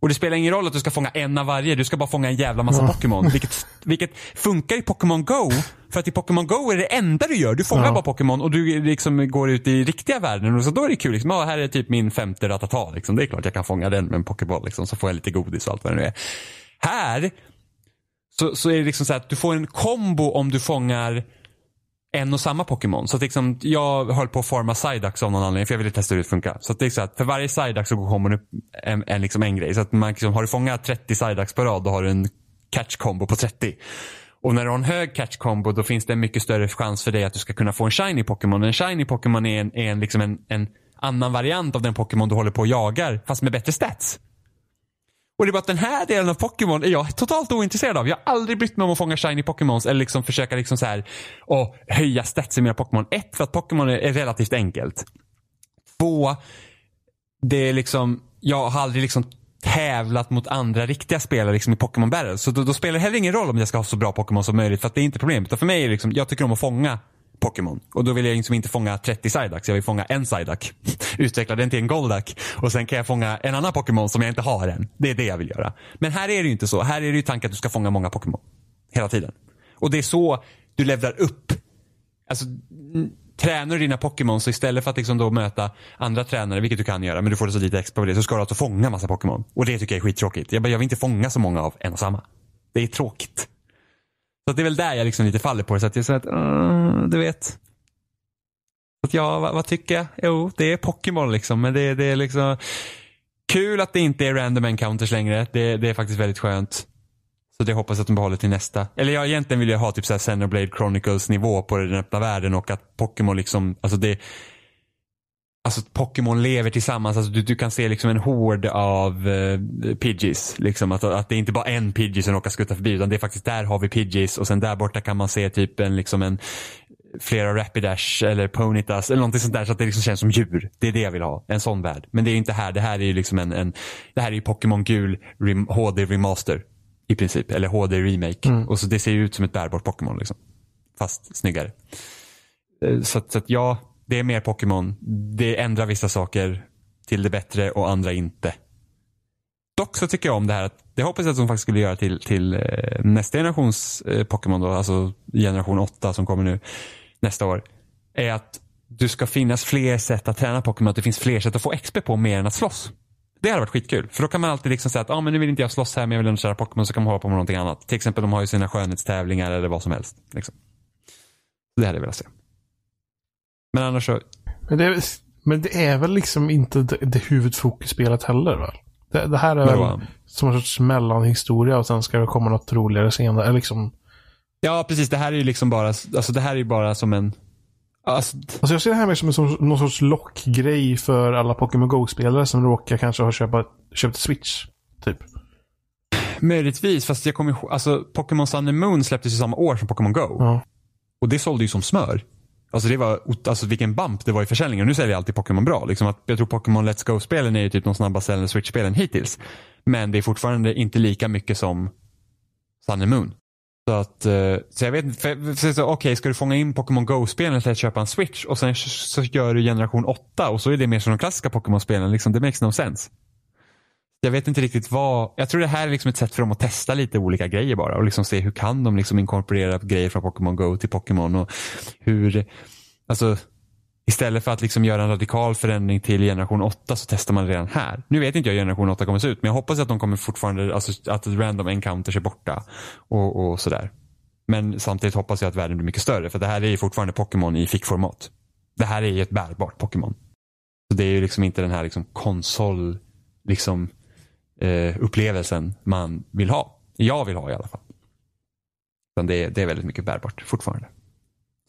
Och det spelar ingen roll att du ska fånga en av varje, du ska bara fånga en jävla massa ja. Pokémon. Vilket, vilket funkar i Pokémon Go. För att i Pokémon Go är det enda du gör. Du fångar ja. bara Pokémon och du liksom går ut i riktiga världen. Och så då är det kul. Liksom, ah, här är typ min femte Ratata. Liksom. Det är klart jag kan fånga den med en Pokéboll. Liksom, så får jag lite godis och allt vad det nu är. Här så, så är det liksom så att du får en kombo om du fångar en och samma Pokémon. Så att liksom, jag höll på att forma Psyduck av någon anledning för jag ville testa hur det funkar. Så att det är så att för varje Psyduck så kommer det en, en, liksom en grej. Så att man liksom, har du fångat 30 Psyducks på rad då har du en catch combo på 30. Och när du har en hög catch combo då finns det en mycket större chans för dig att du ska kunna få en shiny Pokémon. En shiny Pokémon är en, är en, liksom en, en annan variant av den Pokémon du håller på och jagar fast med bättre stats. Och det är bara att den här delen av Pokémon är jag totalt ointresserad av. Jag har aldrig brytt mig om att fånga shiny Pokémons eller liksom försöka liksom så här och höja stats i mina Pokémon. Ett, för att Pokémon är, relativt enkelt. Två, det är liksom, jag har aldrig liksom tävlat mot andra riktiga spelare liksom i Pokémon Battle. Så då, då, spelar det heller ingen roll om jag ska ha så bra Pokémon som möjligt för att det är inte problemet. Utan för mig är det liksom, jag tycker om att fånga Pokémon. Och då vill jag liksom inte fånga 30 Psyducks, jag vill fånga en Psyduck. Utveckla den till en Golduck. Och sen kan jag fånga en annan Pokémon som jag inte har än. Det är det jag vill göra. Men här är det ju inte så. Här är det ju tanken att du ska fånga många Pokémon. Hela tiden. Och det är så du levlar upp. Alltså, tränar du dina Pokémon så istället för att liksom då möta andra tränare, vilket du kan göra, men du får så lite extra på det, så ska du alltså fånga massa Pokémon. Och det tycker jag är skittråkigt. Jag, bara, jag vill inte fånga så många av en och samma. Det är tråkigt. Så det är väl där jag liksom lite faller på det. Så att jag säger att, uh, du vet. Så att ja, vad, vad, tycker jag? Jo, det är Pokémon liksom. Men det, det är liksom kul att det inte är random encounters längre. Det, det är faktiskt väldigt skönt. Så det hoppas jag att de behåller till nästa. Eller jag egentligen vill jag ha typ såhär Xenoblade Chronicles nivå på den öppna världen och att Pokémon liksom, alltså det Alltså Pokémon lever tillsammans. Alltså, du, du kan se liksom en hord av uh, Pidgeys. Liksom, att, att det är inte bara en Pidgey som råkar skutta förbi utan det är faktiskt där har vi Pidgeys och sen där borta kan man se typ en, liksom en flera Rapidash eller Ponytas eller någonting sånt där så att det liksom känns som djur. Det är det jag vill ha. En sån värld. Men det är inte här. Det här är ju liksom en, en det här är ju Pokémon gul rem, HD remaster. I princip. Eller HD remake. Mm. Och så det ser ju ut som ett bärbart Pokémon liksom. Fast snyggare. Eh, så, så att ja, det är mer Pokémon. Det ändrar vissa saker till det bättre och andra inte. Dock så tycker jag om det här att det hoppas jag att de faktiskt skulle göra till, till eh, nästa generations eh, Pokémon då, alltså generation 8 som kommer nu nästa år. Är att du ska finnas fler sätt att träna Pokémon, att det finns fler sätt att få XP på mer än att slåss. Det hade varit skitkul. För då kan man alltid liksom säga att ah, men nu vill inte jag slåss här men jag vill ändå köra Pokémon så kan man hålla på med någonting annat. Till exempel de har ju sina skönhetstävlingar eller vad som helst. Liksom. Det hade jag velat se. Men annars så. Men det är, men det är väl liksom inte det, det huvudfokusspelet heller väl? Det, det här är väl som en sorts mellanhistoria och sen ska det komma något roligare senare. Liksom... Ja, precis. Det här är ju liksom bara, alltså det här är bara som en Alltså, alltså jag ser det här mer som en någon sorts lockgrej för alla Pokémon Go-spelare som råkar kanske ha köpt, köpt Switch. Typ. Möjligtvis, fast jag kommer ihåg, alltså Pokémon Sun and Moon släpptes ju samma år som Pokémon Go. Ja. Och det sålde ju som smör. Alltså det var, alltså vilken bump det var i försäljningen. Nu säljer alltid Pokémon bra. Liksom att, jag tror Pokémon Let's Go-spelen är ju typ de snabbast säljande Switch-spelen hittills. Men det är fortfarande inte lika mycket som Sun and Moon. Så att, eh, så jag vet inte, okej okay, ska du fånga in Pokémon Go-spelen till att köpa en Switch och sen så gör du generation 8 och så är det mer som de klassiska Pokémon-spelen. Liksom, det makes no sense. Jag vet inte riktigt vad, jag tror det här är liksom ett sätt för dem att testa lite olika grejer bara och liksom se hur kan de liksom inkorporera grejer från Pokémon Go till Pokémon och hur, alltså Istället för att liksom göra en radikal förändring till generation 8 så testar man redan här. Nu vet inte jag hur generation 8 kommer se ut men jag hoppas att de kommer fortfarande, alltså att random encounters är borta och, och sådär. Men samtidigt hoppas jag att världen blir mycket större för det här är ju fortfarande Pokémon i fickformat. Det här är ju ett bärbart Pokémon. Så det är ju liksom inte den här liksom konsol liksom eh, upplevelsen man vill ha. Jag vill ha i alla fall. Utan det, är, det är väldigt mycket bärbart fortfarande.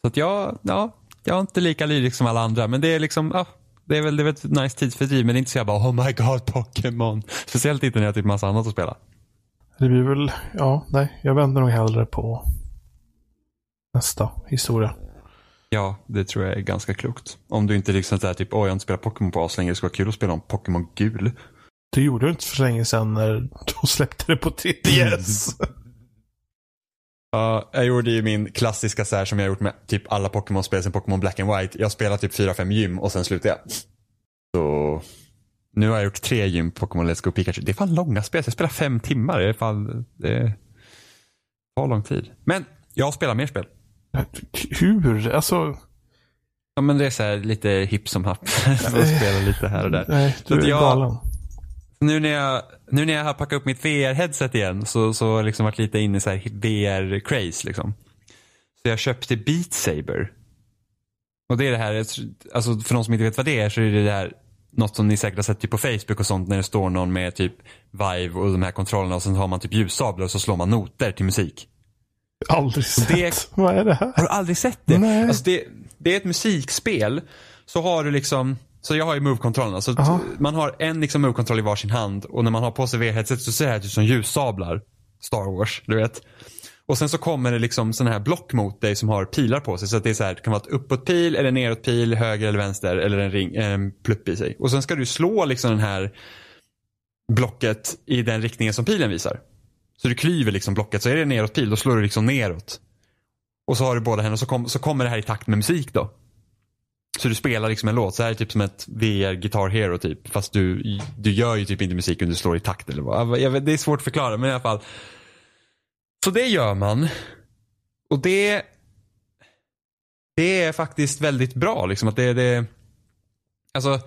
Så att jag, ja, jag är inte lika lyrisk som alla andra men det är liksom, ja, det är väl, det är väl ett nice tidsfördriv men det är inte så jag bara oh my god Pokémon. Speciellt inte när jag har typ massa annat att spela. Det blir väl, ja, nej, jag vänder nog hellre på nästa historia. Ja, det tror jag är ganska klokt. Om du inte liksom såhär typ, åh jag har inte spelat Pokémon på aslänge, det skulle vara kul att spela om Pokémon gul. Det gjorde du inte för så länge sedan när de släppte det på 3DS. Ja, jag gjorde ju min klassiska så här som jag gjort med typ alla Pokémon-spel sen Pokémon Black and White. Jag spelade typ 4-5 gym och sen slutade jag. Så nu har jag gjort tre gym Pokémon Let's Go Pikachu. Det är fan långa spel. Jag spelar fem timmar. Det är fan, det tar lång tid. Men jag spelar mer spel. Hur? Alltså. Ja men det är så här lite hipp som happ. spela lite här och där. Nej, du är jag, galen nu när jag, nu när jag har packat upp mitt VR-headset igen så, så har jag liksom varit lite inne i VR-craze. Liksom. Så jag köpte Beat Saber. Och det är det här, alltså för de som inte vet vad det är så är det det här något som ni säkert har sett typ på Facebook och sånt när det står någon med typ Vive och de här kontrollerna och sen har man typ ljussablar och så slår man noter till musik. Aldrig sett. Det, vad är det här? Har du aldrig sett det? Nej. Alltså det, det är ett musikspel. Så har du liksom så jag har ju move-kontrollerna. Så man har en liksom move-kontroll i varsin hand och när man har på sig VR-headset så ser det ut som ljussablar. Star Wars, du vet. Och sen så kommer det liksom sådana här block mot dig som har pilar på sig. Så att det är så här, det kan vara ett uppåt-pil eller neråt-pil, höger eller vänster eller en, ring, en plupp i sig. Och sen ska du slå liksom den här blocket i den riktningen som pilen visar. Så du klyver liksom blocket. Så är det neråt-pil, då slår du liksom neråt. Och så har du båda händerna så, kom, så kommer det här i takt med musik då. Så du spelar liksom en låt, så här är typ som ett VR Guitar Hero typ. Fast du, du gör ju typ inte musik under du slår i takt eller vad. Jag vet, det är svårt att förklara men i alla fall. Så det gör man. Och det det är faktiskt väldigt bra liksom att det, det alltså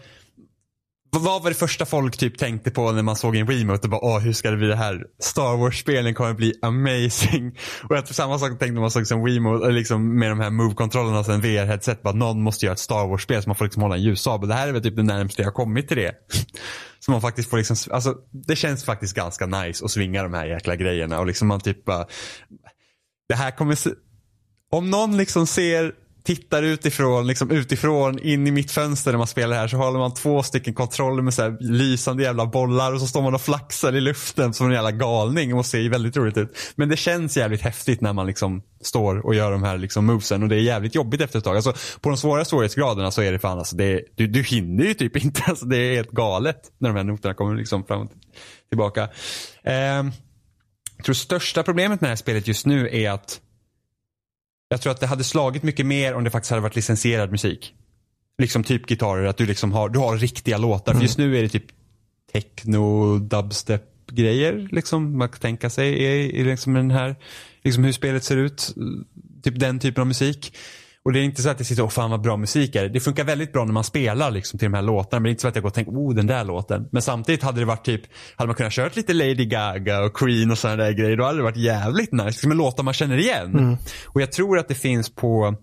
vad var det första folk typ tänkte på när man såg en remote och bara åh hur ska det bli det här? Star Wars-spelen kommer bli amazing. Och jag tror samma sak tänkte när man såg en remote liksom med de här move-kontrollerna och sen VR-headset. Bara någon måste göra ett Star Wars-spel så man får liksom hålla en ljussabel. Det här är väl typ det närmaste jag har kommit till det. Så man faktiskt får liksom, alltså det känns faktiskt ganska nice att svinga de här jäkla grejerna och liksom man typ bara, det här kommer se, om någon liksom ser tittar utifrån, liksom utifrån in i mitt fönster när man spelar här så håller man två stycken kontroller med så här lysande jävla bollar och så står man och flaxar i luften som en jävla galning och ser väldigt roligt ut. Men det känns jävligt häftigt när man liksom står och gör de här liksom movesen och det är jävligt jobbigt efter ett tag. Alltså, på de svåra svårighetsgraderna så är det fan alltså, det du, du hinner ju typ inte. Alltså, det är helt galet när de här noterna kommer liksom fram och tillbaka. Eh, jag tror största problemet med det här spelet just nu är att jag tror att det hade slagit mycket mer om det faktiskt hade varit licensierad musik. Liksom typ gitarrer, att du liksom har, du har riktiga låtar. Mm. För just nu är det typ techno, dubstep grejer liksom man kan tänka sig i, i liksom den här, liksom hur spelet ser ut. Typ den typen av musik. Och det är inte så att jag sitter och fan vad bra musik är. Det funkar väldigt bra när man spelar liksom till de här låtarna. Men det är inte så att jag går och tänker, oh den där låten. Men samtidigt hade det varit typ, hade man kunnat köra lite Lady Gaga och Queen och sådana där grejer. Då hade det varit jävligt nice. Liksom låtar man känner igen. Mm. Och jag tror att det finns på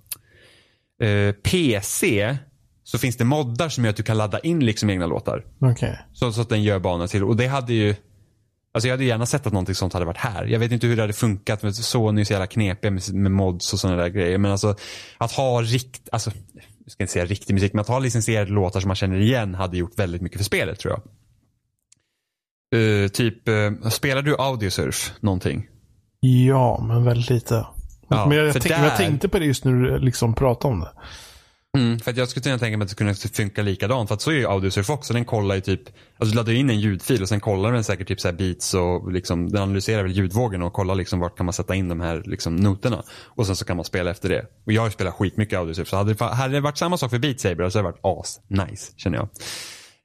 eh, PC så finns det moddar som gör att du kan ladda in liksom egna låtar. Okay. Så, så att den gör banan till. Och det hade ju Alltså jag hade gärna sett att någonting sånt hade varit här. Jag vet inte hur det hade funkat. Men Sony är så jävla knepiga med, med mods och sådana där grejer. Men alltså att ha rikt, alltså, jag ska inte säga riktig musik, men att ha licensierade låtar som man känner igen hade gjort väldigt mycket för spelet tror jag. Uh, typ, uh, spelar du Audiosurf någonting? Ja, men väldigt lite. Ja, men jag, jag, där... jag, tänkte på det just när du liksom pratade om det. Mm, för att jag skulle kunna tänka mig att det kunde funka likadant. För att så är ju Audiosurf också. Den kollar ju typ, alltså du laddar in en ljudfil och sen kollar den säkert typ så beats och liksom, den analyserar väl ljudvågen och kollar liksom vart kan man sätta in de här liksom noterna. Och sen så kan man spela efter det. Och jag har ju spelat skitmycket Audiosurf. Så hade det, hade det varit samma sak för Beat Saber så hade det varit as nice känner jag.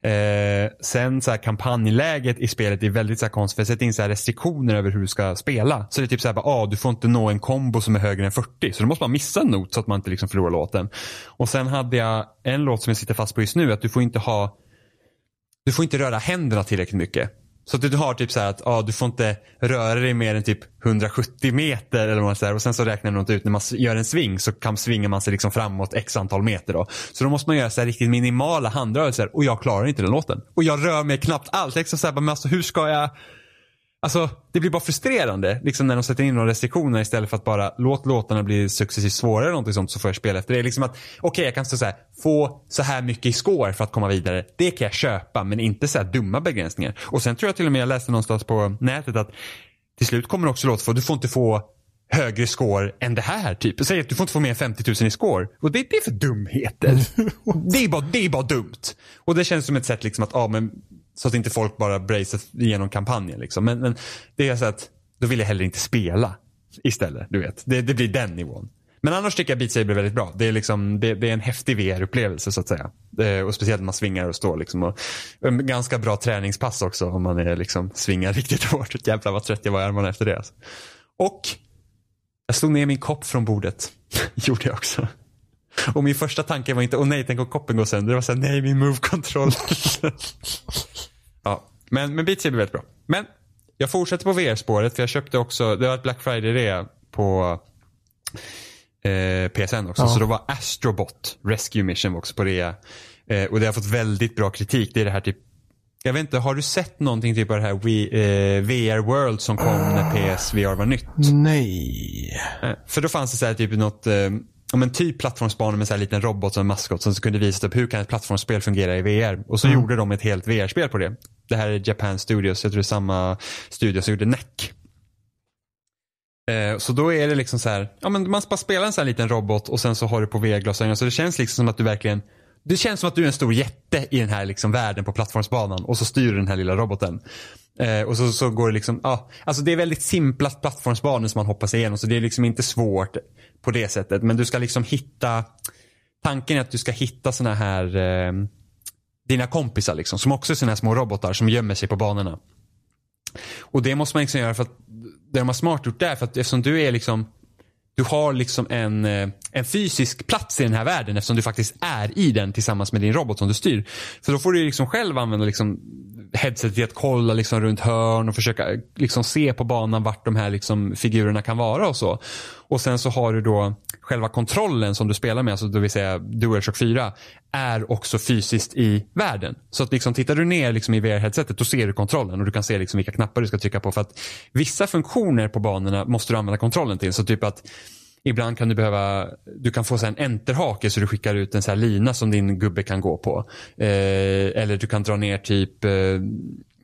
Eh, sen så här, kampanjläget i spelet är väldigt så här, konstigt. För jag sätter in så här, restriktioner över hur du ska spela. Så det är typ så här, bara, ah, du får inte nå en kombo som är högre än 40. Så då måste man missa en not så att man inte liksom förlorar låten. Och sen hade jag en låt som jag sitter fast på just nu. Att du får inte ha du får inte röra händerna tillräckligt mycket. Så att du har typ så här att ah, du får inte röra dig mer än typ 170 meter eller något så här. Och sen så räknar man ut när man gör en sving så kan svinga man sig liksom framåt x antal meter då. Så då måste man göra så här riktigt minimala handrörelser och jag klarar inte den låten. Och jag rör mig knappt alls. Liksom så här, men alltså hur ska jag Alltså det blir bara frustrerande liksom när de sätter in några restriktioner istället för att bara låt låtarna bli successivt svårare eller någonting sånt så får jag spela efter det. Liksom att okej okay, jag kan så här, få så här mycket i score för att komma vidare. Det kan jag köpa men inte så här dumma begränsningar. Och sen tror jag till och med jag läste någonstans på nätet att till slut kommer också låt för du får inte få högre score än det här. Typ. Säg att du får inte få mer än 50 000 i score. Och det, det är för dumheter. det, är bara, det är bara dumt. Och det känns som ett sätt liksom att, ja men så att inte folk bara bracear igenom kampanjen. Liksom. Men, men det är så att då vill jag heller inte spela istället. Du vet. Det, det blir den nivån. Men annars tycker jag Beat Saber är väldigt bra. Det är, liksom, det, det är en häftig VR-upplevelse så att säga. Eh, och speciellt när man svingar och står. Liksom, och, en ganska bra träningspass också om man är, liksom, svingar riktigt hårt. Jävlar vad trött jag var i armarna efter det. Alltså. Och jag slog ner min kopp från bordet. Gjorde jag också. Och min första tanke var inte, åh nej, tänk om koppen går sönder. Det var såhär, nej, min move-kontroll. ja, men, men Beat Saber är väldigt bra. Men jag fortsätter på VR-spåret, för jag köpte också, det var ett Black Friday-rea på eh, PSN också. Ja. Så då var Astrobot Rescue Mission också på rea. Eh, och det har fått väldigt bra kritik. Det är det här typ jag vet inte, har du sett någonting typ av det här We, eh, VR World som kom när PSVR var nytt? Nej. Eh, för då fanns det så här typ något, eh, om en typ plattformsbana med en liten robot som maskot som kunde visa upp hur kan ett plattformsspel fungera i VR. Och så mm. gjorde de ett helt VR-spel på det. Det här är Japan Studios, jag tror det är samma studio som gjorde NEC. Eh, så då är det liksom så här, ja men man bara spelar en sån här liten robot och sen så har du på VR-glasögon. Så det känns liksom som att du verkligen det känns som att du är en stor jätte i den här liksom världen på plattformsbanan och så styr du den här lilla roboten. Eh, och så, så går det liksom, ja, ah, alltså det är väldigt simpla plattformsbanor som man hoppar sig igenom så det är liksom inte svårt på det sättet. Men du ska liksom hitta, tanken är att du ska hitta såna här, eh, dina kompisar liksom, som också är såna här små robotar som gömmer sig på banorna. Och det måste man liksom göra för att, det de har smart gjort där, för att eftersom du är liksom du har liksom en, eh, en fysisk plats i den här världen eftersom du faktiskt är i den tillsammans med din robot som du styr. Så då får du liksom själv använda liksom headsetet till att kolla liksom runt hörn och försöka eh, liksom se på banan vart de här liksom figurerna kan vara och så. Och sen så har du då själva kontrollen som du spelar med, alltså det vill säga DualShock 4, är också fysiskt i världen. Så att liksom tittar du ner liksom i VR-headsetet då ser du kontrollen och du kan se liksom vilka knappar du ska trycka på. För att vissa funktioner på banorna måste du använda kontrollen till. Så typ att Ibland kan du behöva, du kan få en enterhake så du skickar ut en så lina som din gubbe kan gå på. Eh, eller du kan dra ner typ eh,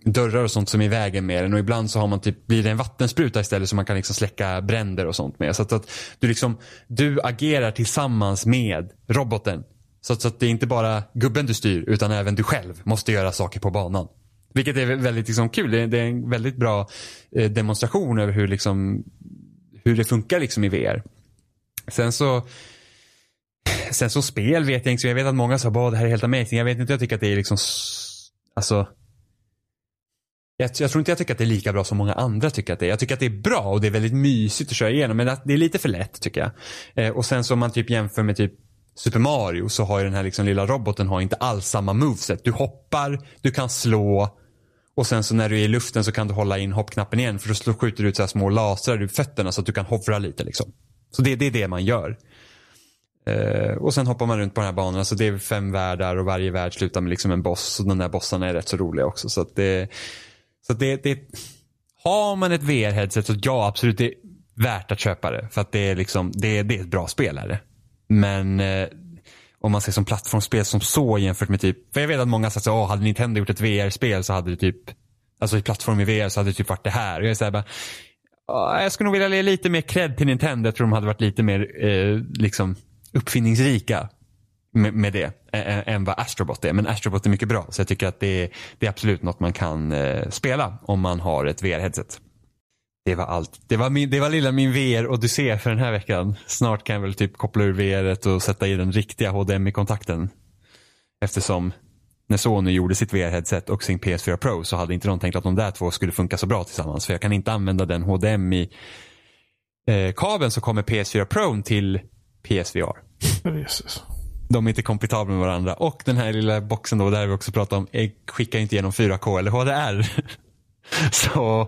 dörrar och sånt som är i vägen med den och ibland så har man typ, blir det en vattenspruta istället så man kan liksom släcka bränder och sånt med. Så att, att du liksom, du agerar tillsammans med roboten. Så att, så att det är inte bara gubben du styr utan även du själv måste göra saker på banan. Vilket är väldigt liksom, kul. Det är, det är en väldigt bra eh, demonstration över hur, liksom, hur det funkar liksom i VR. Sen så Sen så spel vet jag inte. Jag vet att många sa att det här är helt amazing. Jag vet inte, jag tycker att det är liksom Alltså jag, jag, tror inte jag tycker att det är lika bra som många andra tycker att det är. Jag tycker att det är bra och det är väldigt mysigt att köra igenom. Men det är lite för lätt tycker jag. Eh, och sen så om man typ jämför med typ Super Mario så har ju den här liksom lilla roboten har inte alls samma moveset. Du hoppar, du kan slå och sen så när du är i luften så kan du hålla in hoppknappen igen för då skjuter du ut så här små lasrar ur fötterna så att du kan hovra lite liksom. Så det, det är det man gör. Eh, och sen hoppar man runt på den här banan. Så det är fem världar och varje värld slutar med liksom en boss. Och de där bossarna är rätt så roliga också. Så det, så det, det, har man ett VR-headset så ja, absolut det är värt att köpa det. För att det är liksom, det, det är ett bra spelare. Men eh, om man ser som plattformsspel som så jämfört med typ, för jag vet att många säger så, hade Nintendo gjort ett VR-spel så hade det typ, alltså i plattform i VR så hade det typ varit det här. Och jag säger bara, ah, jag skulle nog vilja ge lite mer cred till Nintendo. Jag tror de hade varit lite mer eh, liksom uppfinningsrika med, med det än vad Astrobot är. Men Astrobot är mycket bra. Så jag tycker att det är, det är absolut något man kan eh, spela om man har ett VR-headset. Det var allt. Det var, min, det var lilla min VR-odyssé för den här veckan. Snart kan jag väl typ koppla ur VR och sätta i den riktiga HDMI-kontakten. Eftersom när Sony gjorde sitt VR-headset och sin PS4 Pro så hade inte de tänkt att de där två skulle funka så bra tillsammans. För jag kan inte använda den HDMI-kabeln eh, som kommer PS4 Pro till PSVR. Jesus. De är inte kompatibla med varandra. Och den här lilla boxen då, där vi också pratat om, skickar inte igenom 4K eller HDR. så,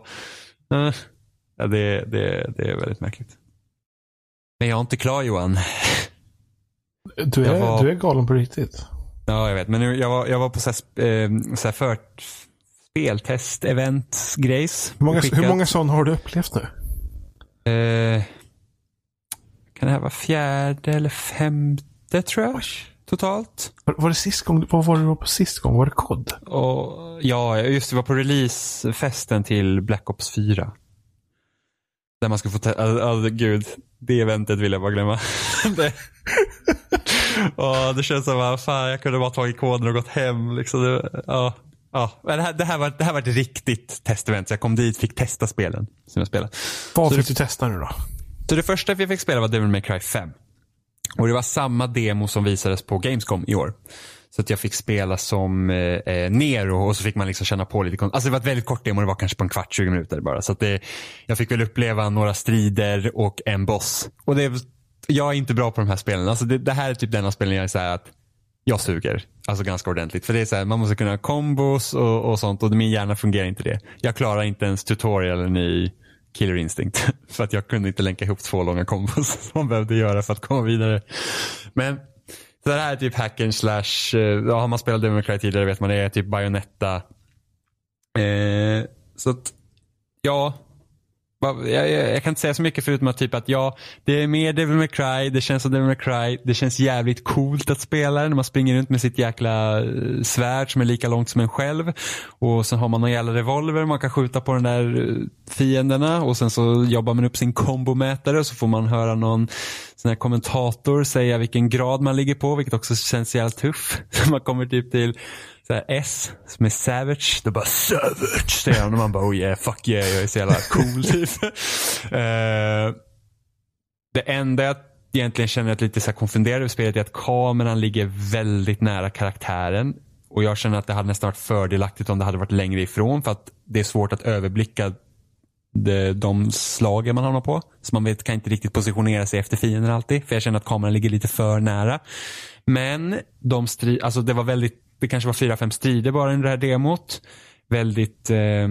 eh, ja, det, det, det är väldigt märkligt. Men jag är inte klar Johan. Du är, var... du är galen på riktigt. Ja, jag vet. Men jag var, jag var på så här, eh, så här för speltest, event, grejs. Hur många, hur många sådana har du upplevt nu? Eh, kan det här vara fjärde eller femte tror jag? Totalt. Var, var, det sist gång, vad var det på sist gång? Var det kod? Och, ja, just det var på releasefesten till Black Ops 4. Där man ska få testa, alltså, alltså, gud, det eventet vill jag bara glömma. det. oh, det känns som att fan, jag kunde bara tagit koden och gått hem. Liksom. Det, ja. Ja, det här, det, här var, det här var ett riktigt testevent. Så jag kom dit fick testa spelen som jag spelade. Vad så fick du testa nu då? Så det första vi fick spela var Devil May Cry 5. Och det var samma demo som visades på Gamescom i år. Så att jag fick spela som eh, eh Nero och så fick man liksom känna på lite. Alltså det var ett väldigt kort demo, det var kanske på en kvart, 20 minuter bara. Så att det, jag fick väl uppleva några strider och en boss. Och det, jag är inte bra på de här spelen. Alltså det, det här är typ denna spelen jag är så att jag suger. Alltså ganska ordentligt. För det är så här, man måste kunna ha kombos och, och sånt och min hjärna fungerar inte det. Jag klarar inte ens tutorialen i Killer Instinct. För att jag kunde inte länka ihop två långa kombos som man behövde göra för att komma vidare. Men det här är typ hacken slash, eh, ja, har man spelat Devil tidigare vet man det är typ Bayonetta. Eh, så att, ja, jag, jag, jag, kan inte säga så mycket förutom att typ att ja, det är mer Devil May Cry, det känns som Devil May Cry, det känns jävligt coolt att spela när man springer runt med sitt jäkla eh, svärd som är lika långt som en själv. Och sen har man någon jävla revolver man kan skjuta på den där eh, fienderna och sen så jobbar man upp sin kombomätare och så får man höra någon sån här kommentator säga vilken grad man ligger på vilket också känns jävligt tuff. man kommer typ till så här S som är savage. Då bara savage säger han och man bara oh yeah, fuck yeah, jag är så jävla cool typ. uh, det enda jag egentligen känner att lite så här konfunderad över spelet är att kameran ligger väldigt nära karaktären. Och jag känner att det hade nästan varit fördelaktigt om det hade varit längre ifrån för att det är svårt att överblicka de, de slagen man hamnar på. Så man vet, kan inte riktigt positionera sig efter fienden alltid. För jag känner att kameran ligger lite för nära. Men de stri alltså det var väldigt det kanske var fyra, fem strider bara i det här demot. Väldigt eh,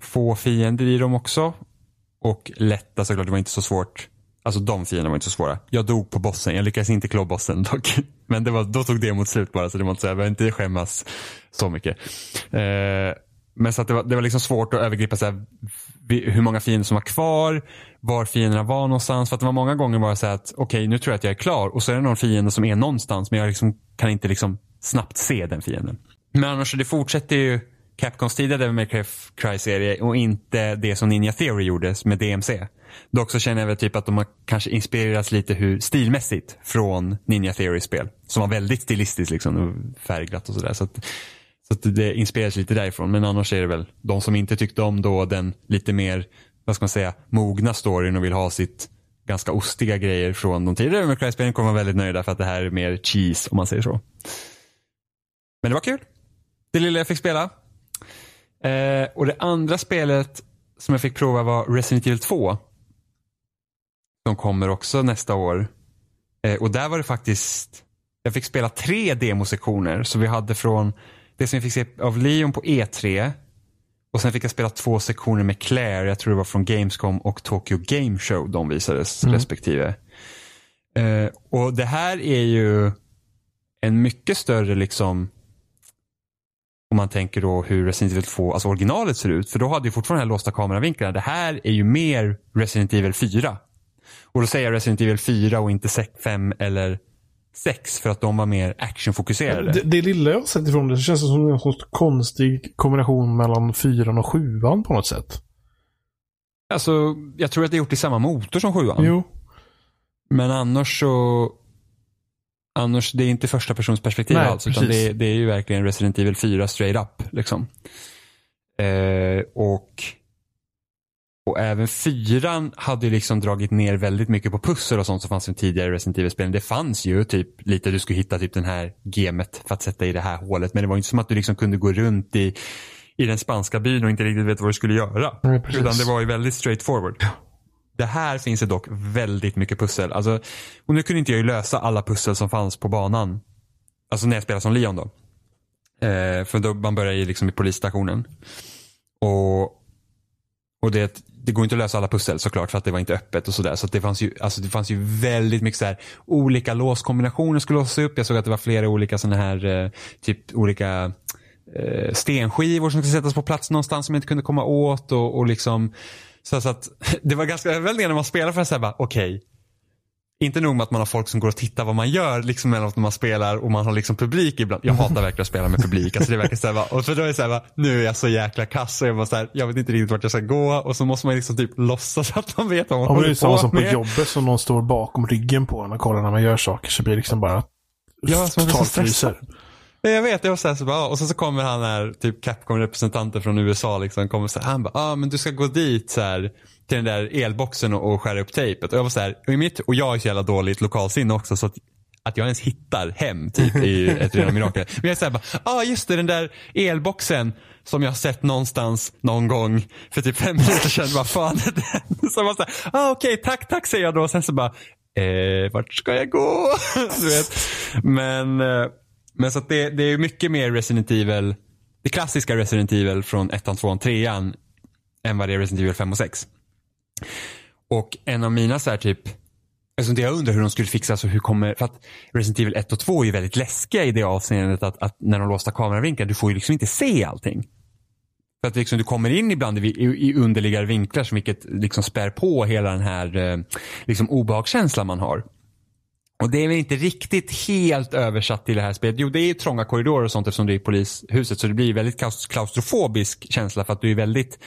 få fiender i dem också. Och lätta såklart, det var inte så svårt. Alltså de fienderna var inte så svåra. Jag dog på bossen, jag lyckades inte klå bossen dock. Men det var, då tog demot slut bara så det var inte så, jag behöver inte skämmas så mycket. Eh, men så att det var, det var liksom svårt att övergripa så här, hur många fiender som var kvar, var fienderna var någonstans. För att det var många gånger bara så här att okej okay, nu tror jag att jag är klar och så är det någon fiende som är någonstans men jag liksom kan inte liksom snabbt se den fienden. Men annars det fortsätter ju Capcoms tidigare Devil May Cry-serie och inte det som Ninja Theory gjorde med DMC. Dock så känner jag väl typ att de har kanske inspirerats lite hur stilmässigt från Ninja Theory-spel. Som var väldigt stilistiskt liksom och färgglatt och sådär. Så, att, så att det inspireras lite därifrån. Men annars är det väl de som inte tyckte om då den lite mer, vad ska man säga, mogna storyn och vill ha sitt ganska ostiga grejer från de tidigare Devil May Cry-spelen kommer vara väldigt nöjda för att det här är mer cheese om man säger så. Men det var kul. Det lilla jag fick spela. Eh, och det andra spelet som jag fick prova var Resident Evil 2. Som kommer också nästa år. Eh, och där var det faktiskt, jag fick spela tre demosektioner. Så vi hade från det som jag fick se av Leon på E3. Och sen fick jag spela två sektioner med Claire, jag tror det var från Gamescom och Tokyo Game Show de visades mm. respektive. Eh, och det här är ju en mycket större liksom om man tänker då hur Resident Evil 2, alltså originalet ser ut. För då hade ju fortfarande de här låsta kameravinklarna. Det här är ju mer Resident Evil 4. Och då säger jag Resident Evil 4 och inte 5 eller 6 för att de var mer actionfokuserade. Det, det lilla jag har sett ifrån det, känns som en sorts konstig kombination mellan 4 och 7 på något sätt. Alltså, jag tror att det är gjort i samma motor som 7 Jo. Men annars så Annars, det är inte första persons perspektiv Nej, alls. Utan det, det, är ju verkligen Resident Evil 4 straight up. Liksom. Eh, och, och även fyran hade liksom dragit ner väldigt mycket på pussel och sånt som fanns i tidigare Resident Evil-spelen. Det fanns ju typ lite, du skulle hitta typ den här gemet för att sätta i det här hålet. Men det var inte som att du liksom kunde gå runt i, i den spanska byn och inte riktigt veta vad du skulle göra. Nej, Utan det var ju väldigt straight forward. Ja. Det här finns det dock väldigt mycket pussel. Alltså, och nu kunde inte jag ju lösa alla pussel som fanns på banan. Alltså när jag spelade som Leon då. Eh, för då man börjar ju liksom i polisstationen. Och, och det, det går inte att lösa alla pussel såklart för att det var inte öppet och sådär. Så det fanns ju, alltså det fanns ju väldigt mycket så här, olika låskombinationer skulle låsas upp. Jag såg att det var flera olika sådana här, eh, typ olika eh, stenskivor som skulle sättas på plats någonstans som jag inte kunde komma åt och, och liksom så, så att, det var ganska överväldigande när man spelar för att säga okej. Okay, inte nog med att man har folk som går och tittar vad man gör liksom när man spelar och man har liksom publik ibland. Jag hatar verkligen att spela med publik. Alltså det verkar så här, och för då är det så här, nu är jag så jäkla kass och jag, bara så här, jag vet inte riktigt vart jag ska gå och så måste man liksom typ låtsas att man vet vad man ja, håller på med. Det är samma som på jobbet som någon står bakom ryggen på en och kollar när man gör saker så blir det liksom bara ja, totalt fryser. Jag vet, jag var så här, så bara, ah. och så, så kommer han här, typ Capcom-representanter från USA liksom, kommer så här, han bara, ah, men du ska gå dit så här, till den där elboxen och, och skära upp tejpet. Och jag var så här, och, i mitt, och jag är så jävla dåligt lokalsinne också så att att jag ens hittar hem typ i ett rena mirakel. Men jag är såhär bara, ah just det den där elboxen som jag har sett någonstans någon gång för typ fem minuter sedan. Vad fan är den? Så jag bara såhär, ah okej okay, tack tack säger jag då. Och sen så bara, eh, vart ska jag gå? du vet. Men eh, men så att det, det är mycket mer Resident Evil, det klassiska Resident Evil från 1, 2, 3 än vad det är Resident Evil 5 och 6. Och en av mina så här typ, alltså det jag undrar hur de skulle fixa, så hur kommer, för att Resident Evil 1 och 2 är ju väldigt läskiga i det avseendet att, att när de låsta kameravinklar, du får ju liksom inte se allting. För att liksom du kommer in ibland i, i, i vinklar som vilket liksom spär på hela den här eh, liksom obehagskänslan man har. Och det är väl inte riktigt helt översatt till det här spelet. Jo, det är trånga korridorer och sånt eftersom det är polishuset. Så det blir väldigt klaustrofobisk känsla för att du är väldigt,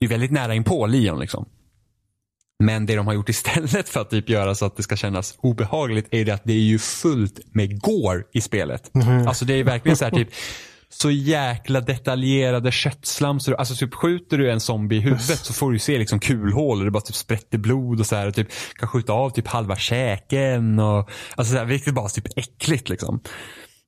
du är väldigt nära inpå Leon liksom. Men det de har gjort istället för att typ göra så att det ska kännas obehagligt är det att det är ju fullt med går i spelet. Mm. Alltså det är verkligen så här typ så jäkla detaljerade köttslamsor. Alltså typ skjuter du en zombie i huvudet så får du se liksom kulhål och det bara typ sprätter blod och så här och typ kan skjuta av typ halva käken och alltså så här, vilket bara typ äckligt liksom.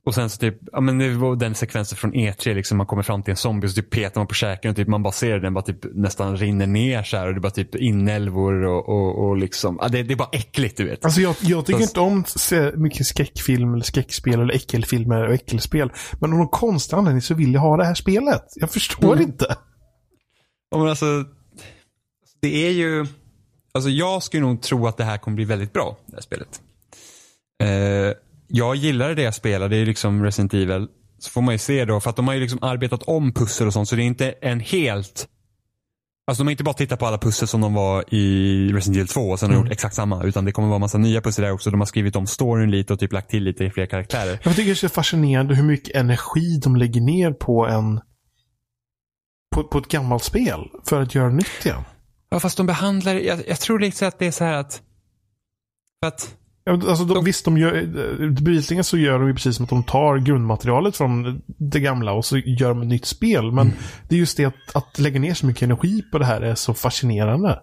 Och sen så typ, ja men det var den sekvensen från E3 liksom, man kommer fram till en zombie och så typ petar man på käken och typ man bara ser den bara typ nästan rinner ner så här och det är bara typ inälvor och, och, och liksom, ja, det, det är bara äckligt du vet. Alltså jag, jag tycker så, inte om se mycket skräckfilm eller skräckspel eller äckelfilmer och äckelspel. Men av någon konstig anledning så vill jag ha det här spelet. Jag förstår mm. inte. Ja men alltså, det är ju, alltså jag skulle nog tro att det här kommer bli väldigt bra, det här spelet. Eh, jag gillade det jag spelade, det är liksom Resident Evil. Så får man ju se då, för att de har ju liksom arbetat om pussel och sånt så det är inte en helt Alltså de har inte bara tittat på alla pussel som de var i Resident Evil 2 och sen har mm. gjort exakt samma. Utan det kommer vara massa nya pussel där också. De har skrivit om storyn lite och typ lagt till lite fler karaktärer. Jag tycker det är så fascinerande hur mycket energi de lägger ner på en på, på ett gammalt spel för att göra nytt igen. Ja fast de behandlar, jag, jag tror liksom att det är så här att, för att Alltså, de, visst, de gör, bevisligen så gör de ju precis som att de tar grundmaterialet från det gamla och så gör de ett nytt spel. Men mm. det är just det att, att lägga ner så mycket energi på det här är så fascinerande.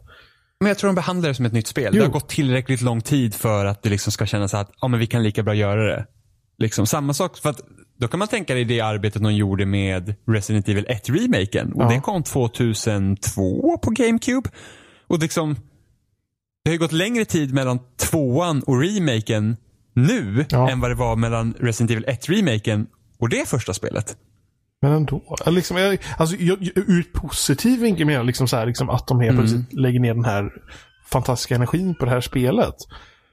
Men jag tror de behandlar det som ett nytt spel. Jo. Det har gått tillräckligt lång tid för att det liksom ska kännas att ja, men vi kan lika bra göra det. Liksom, samma sak, för att då kan man tänka dig det arbetet de gjorde med Resident Evil 1-remaken. Och ja. det kom 2002 på GameCube. Och liksom, det har ju gått längre tid mellan tvåan och remaken nu ja. än vad det var mellan Resident Evil 1-remaken och det första spelet. Men ändå. Liksom, jag, alltså, jag, ur positiv vinkel menar jag liksom så här, liksom att de helt mm. lägger ner den här fantastiska energin på det här spelet.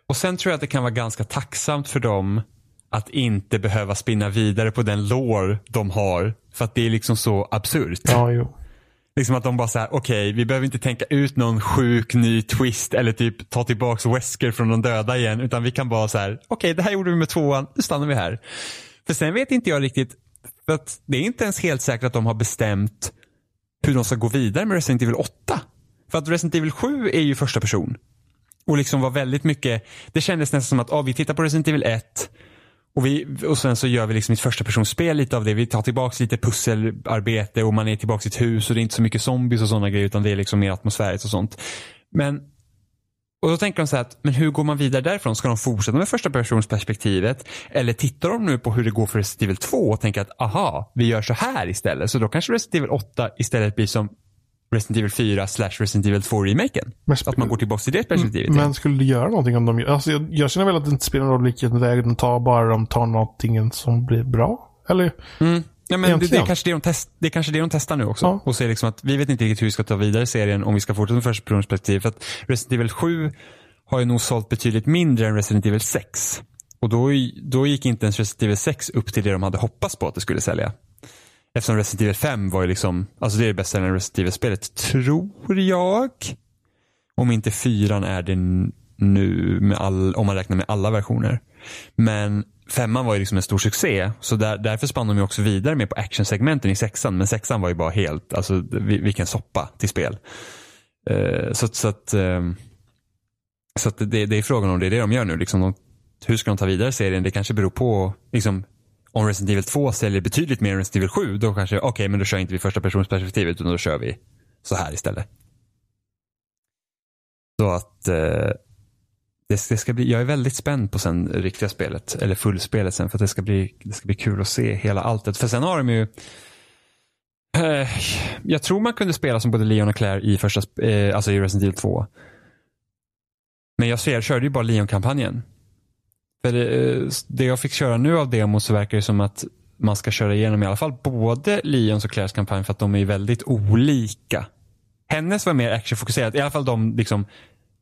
Och sen tror jag att det kan vara ganska tacksamt för dem att inte behöva spinna vidare på den lår de har. För att det är liksom så absurt. Ja, jo. Liksom att de bara såhär, okej, okay, vi behöver inte tänka ut någon sjuk ny twist eller typ ta tillbaks Wesker från de döda igen. Utan vi kan bara så här, okej okay, det här gjorde vi med tvåan, nu stannar vi här. För sen vet inte jag riktigt, för att det är inte ens helt säkert att de har bestämt hur de ska gå vidare med Resident Evil 8. För att Resident Evil 7 är ju första person. Och liksom var väldigt mycket, det kändes nästan som att ah, vi tittar på Resident Evil 1 och, vi, och sen så gör vi liksom ett första personspel lite av det. Vi tar tillbaks lite pusselarbete och man är tillbaks i ett hus och det är inte så mycket zombies och sådana grejer utan det är liksom mer atmosfäriskt och sånt. Men och då tänker de så här att, men hur går man vidare därifrån? Ska de fortsätta med första personsperspektivet? Eller tittar de nu på hur det går för Resident Evil 2 och tänker att, aha, vi gör så här istället. Så då kanske Resident Evil 8 istället blir som Resident Evil 4 slash Resident Evil 2-remaken. Att man går tillbaka till det perspektivet. Men skulle det göra någonting om de alltså jag, jag känner väl att det inte spelar någon roll vilken väg de tar, bara de tar någonting som blir bra. Eller? Mm. Ja, men det, det, är kanske det, de test, det är kanske det de testar nu också. Ja. Och ser liksom att vi vet inte riktigt hur vi ska ta vidare serien om vi ska fortsätta med första perspektiv. För att Resident Evil 7 har ju nog sålt betydligt mindre än Resident Evil 6. Och då, då gick inte ens Resident Evil 6 upp till det de hade hoppats på att det skulle sälja. Eftersom Resident Evil 5 var ju liksom, alltså det är det bästa Resident Evil-spelet, tror jag. Om inte fyran är det nu, med all, om man räknar med alla versioner. Men femman var ju liksom en stor succé. Så där, därför spann de ju också vidare med på actionsegmenten i sexan. Men sexan var ju bara helt, alltså vilken soppa till spel. Uh, så, så att, uh, så att det, det, är frågan om det är det de gör nu. Liksom de, hur ska de ta vidare serien? Det kanske beror på liksom, om Resident Evil 2 säljer betydligt mer än Resident Evil 7, då kanske, okej, okay, men då kör inte vi första personsperspektivet, utan då kör vi så här istället. Så att eh, det, det, ska bli, jag är väldigt spänd på sen riktiga spelet, eller fullspelet sen, för att det ska bli, det ska bli kul att se hela alltet. För sen har de ju eh, jag tror man kunde spela som både Leon och Claire i första, eh, alltså i Resident Evil 2. Men jag, ser, jag körde ju bara Leon-kampanjen. För eh, det, det jag fick köra nu av demo så verkar det som att man ska köra igenom i alla fall både Lions och Claires kampanj för att de är väldigt olika. Hennes var mer actionfokuserad, i alla fall de liksom,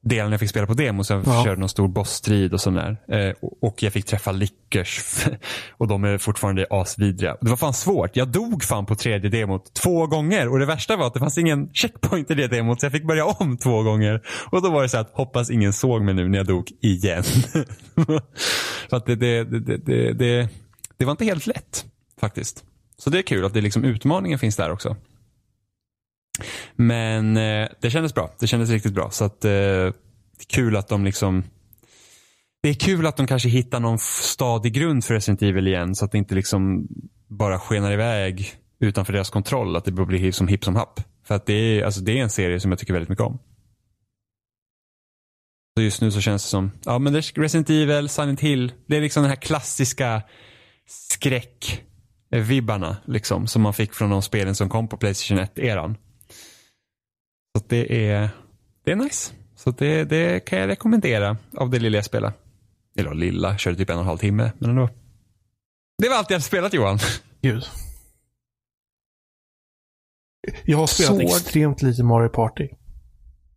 delen jag fick spela på demo. Sen ja. körde någon stor bossstrid och sådär. Eh, och jag fick träffa Lickers. och de är fortfarande asvidriga. Det var fan svårt. Jag dog fan på tredje demot två gånger. Och det värsta var att det fanns ingen checkpoint i det demot. Så jag fick börja om två gånger. Och då var det så att hoppas ingen såg mig nu när jag dog igen. så att det, det, det, det var inte helt lätt faktiskt. Så det är kul att det liksom utmaningen finns där också. Men eh, det kändes bra. Det kändes riktigt bra. Så att eh, kul att de liksom det är kul att de kanske hittar någon stadig grund för Resident Evil igen så att det inte liksom bara skenar iväg utanför deras kontroll. Att det blir som hipp som happ. För att det är, alltså det är en serie som jag tycker väldigt mycket om. Så just nu så känns det som, ja men det är Resident Evil, Silent Hill. Det är liksom den här klassiska skräckvibbarna liksom som man fick från de spelen som kom på Playstation 1-eran. Så det är, det är nice. Så det, det kan jag rekommendera av det lilla jag spelar. Eller lilla, körde typ en och en halv timme. Men ändå. Det var allt jag hade spelat Johan. Gud. Jag har spelat Så... extremt lite Mario Party.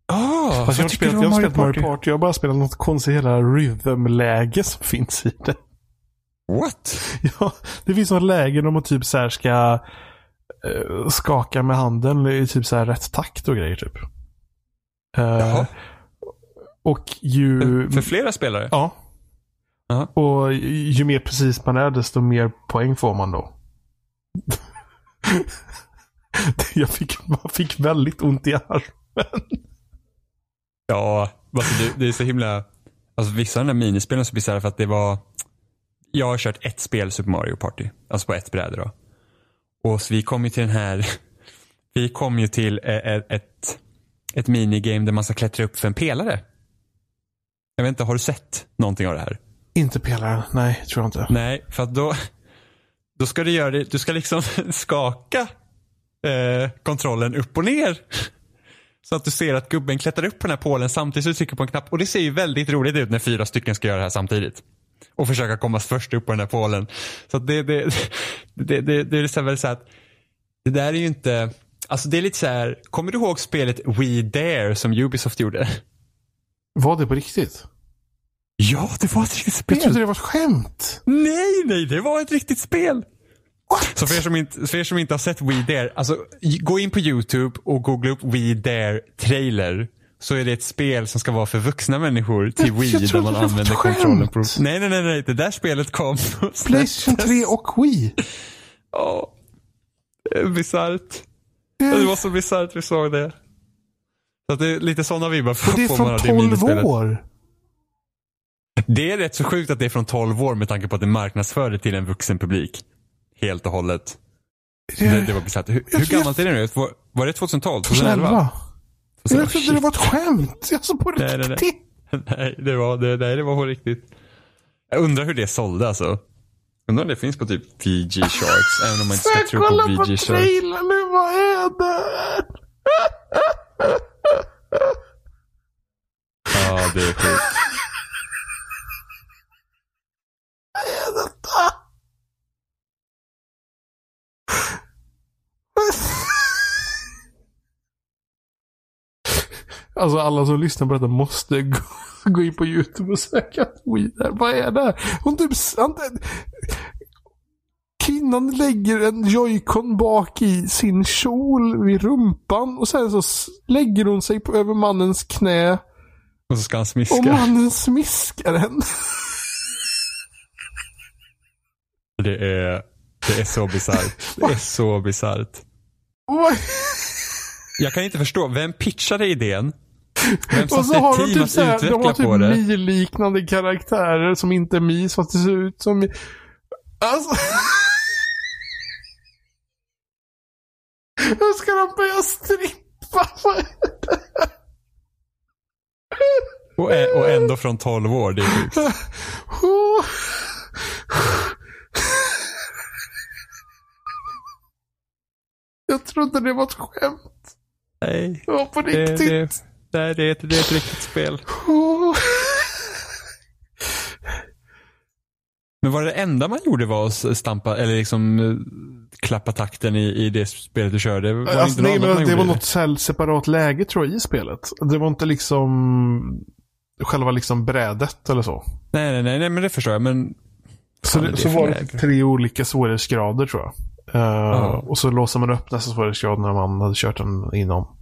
Ah, Fast jag har, spelat, jag har spelat Mario Party. Jag har bara spelat något konstigt hela rhythm-läge som finns i det. What? Ja, det finns något läge där man typ så här ska skaka med handen i typ så här rätt takt och grejer typ. Uh, och ju... För, för, flera spelare? Ja. Uh -huh. Och ju mer precis man är desto mer poäng får man då. jag fick, man fick väldigt ont i armen. ja, alltså det, det, är så himla... Alltså vissa av de där minispelen så bisarra för att det var... Jag har kört ett spel Super Mario Party. Alltså på ett bräde då. Och så vi kom ju till den här, vi kom ju till ett, ett, ett minigame där man ska klättra upp för en pelare. Jag vet inte, har du sett någonting av det här? Inte pelaren, nej, tror jag inte. Nej, för att då, Då ska du göra det, du ska liksom skaka eh, kontrollen upp och ner. Så att du ser att gubben klättrar upp på den här pålen samtidigt som du trycker på en knapp. Och det ser ju väldigt roligt ut när fyra stycken ska göra det här samtidigt. Och försöka komma först upp på den här pålen. Så det, det, det, det, det är så väl så att det där är ju inte, alltså det är lite så här, kommer du ihåg spelet We Dare som Ubisoft gjorde? Var det på riktigt? Ja, det var ett riktigt spel. Jag trodde det var ett skämt. Nej, nej, det var ett riktigt spel. What? Så för er, som inte, för er som inte har sett We Dare, alltså gå in på YouTube och googla upp We Dare trailer. Så är det ett spel som ska vara för vuxna människor till Wii där man använder kontrollen på... Nej, nej, nej, nej, det där spelet kom. Playstation 3 och Wii. Ja. Oh, bisarrt. Det var så bisarrt vi såg det. Så det är lite sådana vibbar. Och det är från 12 år. Det är rätt så sjukt att det är från 12 år med tanke på att det marknadsför det till en vuxen publik. Helt och hållet. Det, det var bisarrt. Hur, hur gammalt är det nu? Var, det 2012? 2011? Jag trodde det var ett skämt. Alltså på nej, riktigt. Nej, nej. nej, det var, det, nej, det var på riktigt. Jag undrar hur det sålde alltså. Undrar om det finns på typ VG Sharks. även om man inte ska tro på VG Sharks. Kolla på trailern nu, vad är det? Ja, det är sjukt. Vad är detta? Alltså alla som lyssnar på detta måste gå, gå in på YouTube och söka Weeder. Vad är det? Hon typ... Han, kvinnan lägger en joycon bak i sin kjol vid rumpan och sen så lägger hon sig på, över mannens knä. Och så ska han smiska. Och mannen smiskar henne. Det är, det är så bisarrt. Det är så bisarrt. Jag kan inte förstå, vem pitchade idén? Och så har de typ såhär, de har typ Mi-liknande karaktärer som inte är Mi, fast det ser ut som Alltså. Hur ska de börja strippa? och, och ändå från 12 år, det är sjukt. Jag trodde det var ett skämt. Nej. Det var på riktigt. Det, det, Nej, det är, ett, det är ett riktigt spel. Men var det enda man gjorde var att stampa, eller liksom eh, klappa takten i, i det spelet du körde? Var det alltså, nej, men det var något separat läge tror jag i spelet. Det var inte liksom själva liksom brädet eller så. Nej, nej, nej, nej men det förstår jag. Men så, det, så var det tre olika svårighetsgrader tror jag. Uh, och så låser man upp nästa svårighetsgrad när man hade kört den inom.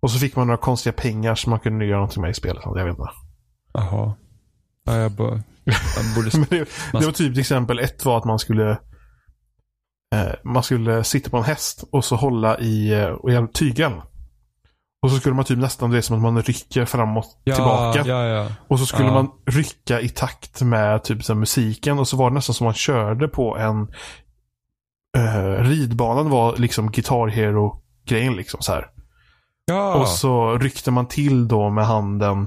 Och så fick man några konstiga pengar som man kunde göra någonting med i spelet. Jag vet inte. Jaha. Ja, jag, bör, jag borde... det, det, var typ till exempel ett var att man skulle eh, man skulle sitta på en häst och så hålla i eh, tygeln. Och så skulle man typ nästan det som att man rycker framåt ja, tillbaka. Ja, ja. Och så skulle man rycka i takt med typ så musiken. Och så var det nästan som man körde på en eh, ridbanan var liksom Guitar Hero-grejen liksom så här. Ja. Och så ryckte man till då med handen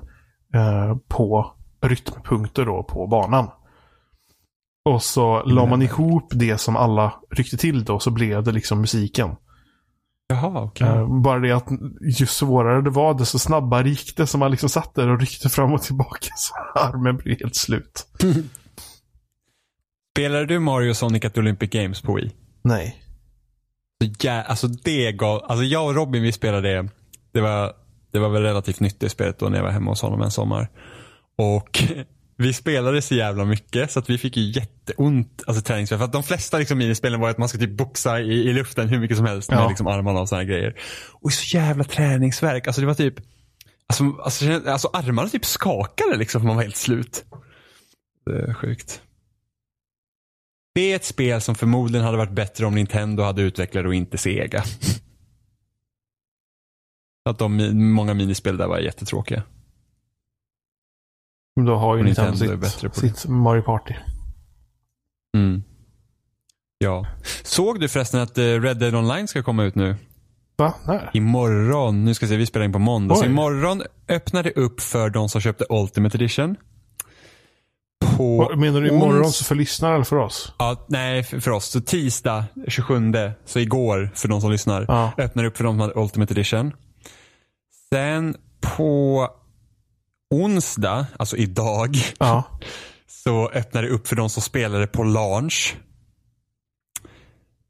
eh, på rytmpunkter då på banan. Och så la man ihop det som alla ryckte till då så blev det liksom musiken. Jaha, okay. eh, bara det att ju svårare det var desto snabbare gick det. Så man liksom satt där och ryckte fram och tillbaka så armen blev helt slut. Spelade du Mario Sonic at Olympic Games på Wii? Nej. Ja, alltså det gav, alltså jag och Robin vi spelade det var, det var väl relativt nytt det spelet då när jag var hemma hos honom en sommar. Och vi spelade så jävla mycket så att vi fick ju jätteont alltså träningsvärk. För att de flesta liksom minispelen var att man ska typ boxa i, i luften hur mycket som helst med liksom armarna och sådana grejer. Och så jävla träningsverk. Alltså det var typ, alltså, alltså, alltså armarna typ skakade liksom för man var helt slut. Det är sjukt. Det är ett spel som förmodligen hade varit bättre om Nintendo hade utvecklat och inte Sega. Att de många minispel där var jättetråkiga. Då har ju Nintendo, Nintendo sitt, sitt Mario Party. Mm. Ja. Såg du förresten att eh, Red Dead Online ska komma ut nu? Va? När? Imorgon. Nu ska vi se, vi spelar in på måndag. Så imorgon öppnar det upp för de som köpte Ultimate Edition. På Menar du imorgon så för lyssnare eller för oss? Ja, nej, för, för oss. Så tisdag 27, så igår för de som lyssnar, Ja. öppnar upp för de som hade Ultimate Edition. Sen på onsdag, alltså idag, Ja. så öppnar det upp för de som spelade på launch.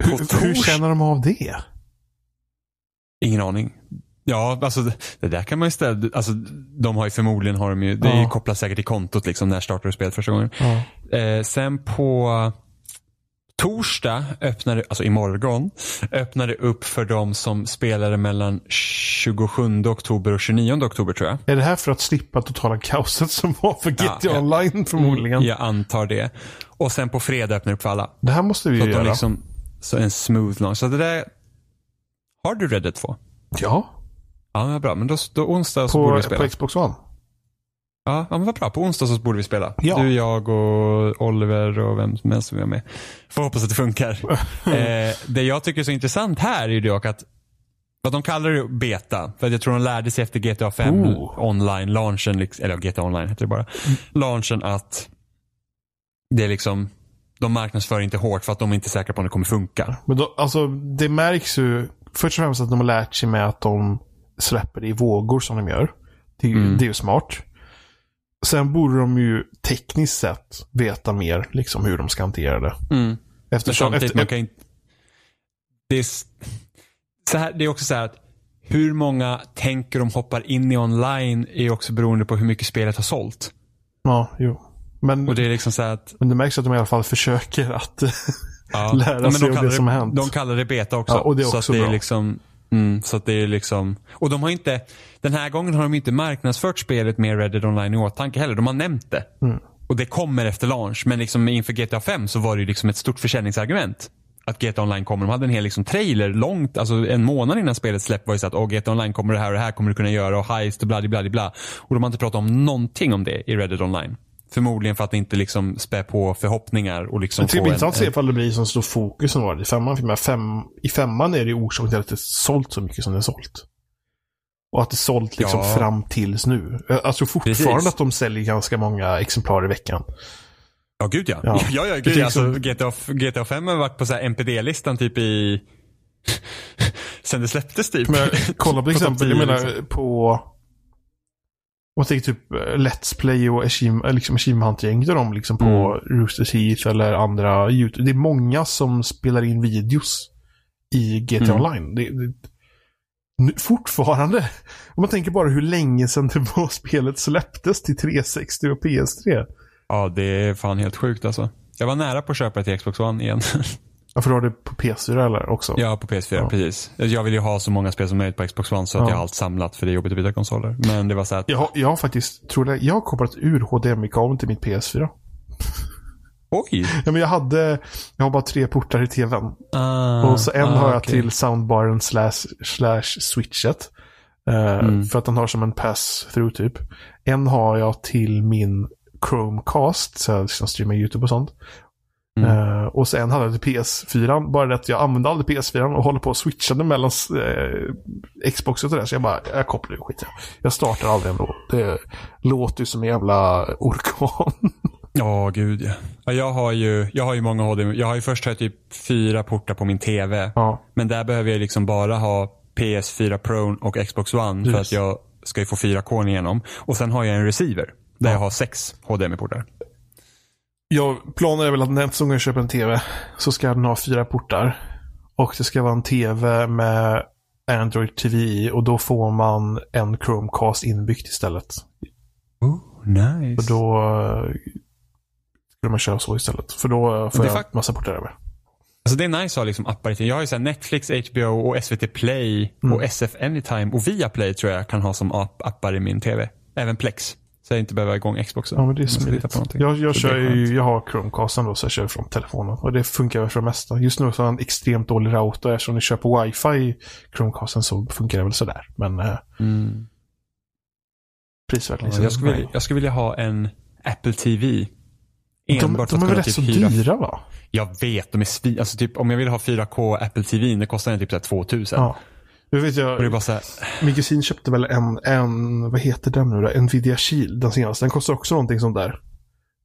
På Hur, hur känner de av det? Ingen aning. Ja, alltså det, där kan man ju ställa. Alltså, de har ju förmodligen, har de ju, det är ju Ja. kopplat säkert till kontot liksom, när startar du spelet första gången. Ja. Eh, sen på torsdag öppnade, alltså imorgon, öppnade upp för de som spelade mellan 27 oktober och 29 oktober tror jag. Är det här för att slippa totala kaoset som var för GTA ja. Online förmodligen? Jag antar det. Och sen på fredag öppnar det upp för alla. Det här måste vi Så ju göra. liksom, så en smooth launch. Så det där, har du Red Dead 2? Ja, Ja, men bra. Men då, då onsdag så borde på, vi spela. på Xbox One. Ja, men vad bra. På onsdag så borde vi spela. Ja. Du, jag och Oliver och vem som helst som är med. Får hoppas att det funkar. eh, det jag tycker är så intressant här är ju dock att vad de kallar det beta. För jag tror de lärde sig efter GTA 5 Oh. online-launchen, liksom- eller GTA online heter det bara. Launchen att det är liksom, de marknadsför inte hårt för att de är inte säkra på om det kommer funka. Men då, alltså, det märks ju först och främst att de har lärt sig med att de släpper det i vågor som de gör. Det, är Mm. det är ju smart. Sen borde de ju tekniskt sett veta mer liksom hur de ska hantera det. Men Eftersom, efter, man kan inte... Det är, så här, det är också så här att hur många tänker de hoppar in i online är också beroende på hur mycket spelet har sålt. ja, jo. Men, Och det är liksom så att... men det märks att de i alla fall försöker att Ja, lära men sig de av det som har hänt. De kallar det beta också. Ja, och det är så också att det är bra. liksom... Mm, så att det är liksom... Och de har inte... Den här gången har de inte marknadsfört spelet med Red Dead Online i åtanke heller. De har nämnt det. Mm. Och det kommer efter launch. Men liksom inför GTA 5 så var det ju liksom ett stort försäljningsargument. Att GTA Online kommer. De hade en hel liksom trailer långt, alltså en månad innan spelet släpp var ju så att oh, GTA Online kommer det här och det här kommer du kunna göra och heist och bla bla bla. Och de har inte pratat om någonting om det i Red Dead Online. Förmodligen för att inte liksom spä på förhoppningar och liksom det en, intressant att se ifall det blir som stor fokus som var det i femman. För fem, I femman är det orsaken till att det sålt så mycket som det är sålt. Och att det sålt liksom Ja. fram tills nu. Tror fortfarande Precis. att de säljer ganska många exemplar i veckan. Ja, gud ja. Ja. Ja, ja, gud, alltså, GTA, GTA 5 har varit på så NPD-listan typ i... Sen det släpptes typ. Men kolla på exempel, jag 10, menar liksom. på... Man tänker typ eh, Let's Play och Achievement, eh, liksom Hunter-gänget och de liksom på Mm. Rooster Teeth eller andra YouTube. Det är många som spelar in videos i GTA Mm. Online. Det, det, fortfarande. Om man tänker bara hur länge sedan det var spelet släpptes till 360 och PS3. Ja, det är fan helt sjukt alltså. Jag var nära på att köpa till Xbox One igen. Ja, för du har det på PS4 eller också? ja, på PS4, Ja. precis. Jag vill ju ha så många spel som möjligt på Xbox One så att Ja. jag har allt samlat för det är jobbigt att byta konsoler. Men det var så att, Jag, har, jag har faktiskt, tror det, jag har kopplat ur HDMI-kabeln till mitt PS4. Oj! Ja, men jag hade, jag har bara tre portar i tvn. Ah, Och så en ah, har jag okej. till soundbaren slash, slash switchet. Eh, Mm. För att den har som en pass-through typ. En har jag till min Chromecast, så jag liksom streamar YouTube och sånt. Mm. Eh, och sen hade jag till PS4, bara det att jag använde aldrig PS4 och håller på och switchade mellan eh, Xbox och det där. Så jag bara, jag kopplar ur skit. Jag startar aldrig ändå. Det låter ju som en jävla orkan. Ja, gud ja. ja. Jag har ju, jag har ju många HDMI. Jag har ju först har jag typ fyra portar på min TV. ja. Men där behöver jag liksom bara ha PS4 Pro och Xbox One för Precis. att jag ska ju få 4K igenom. Och sen har jag en receiver där Ja. jag har sex HDMI-portar. Jag planen är väl att nästa gång jag köper en TV så ska den ha fyra portar. Och det ska vara en TV med Android TV i och då får man en Chromecast inbyggt istället. Oh, nice. Och då skulle man köra så istället. För då får jag fak- massa portar över. Alltså det är nice att ha liksom appar. Jag har ju så Netflix, HBO och SVT Play Mm. och SF Anytime och Viaplay tror jag kan ha som app appar i min TV. Även Plex. Så jag inte behöver ha igång Xboxen. Ja, men det är smidigt. Jag, jag, kör ju, jag har Chromecasten då, så jag kör från telefonen. Och det funkar väl för det mesta. Just nu så har jag en extremt dålig router. Eftersom ni kör på wifi Chromecasten så funkar det väl sådär. Men eh, Mm. prisvärt Ja, liksom. jag, skulle vilja, jag skulle vilja ha en Apple TV. De, Enbart de för är väl kunna rätt så typ hyra. dyra va? Jag vet, de är svi... Alltså typ om jag vill ha 4K Apple TV, det kostar den typ så här 2000. Ja. Nu vet jag, Och det är bara så här, min kusin köpte väl en, en, vad heter den nu då? Nvidia Shield, den senaste. Den kostar också någonting sånt där.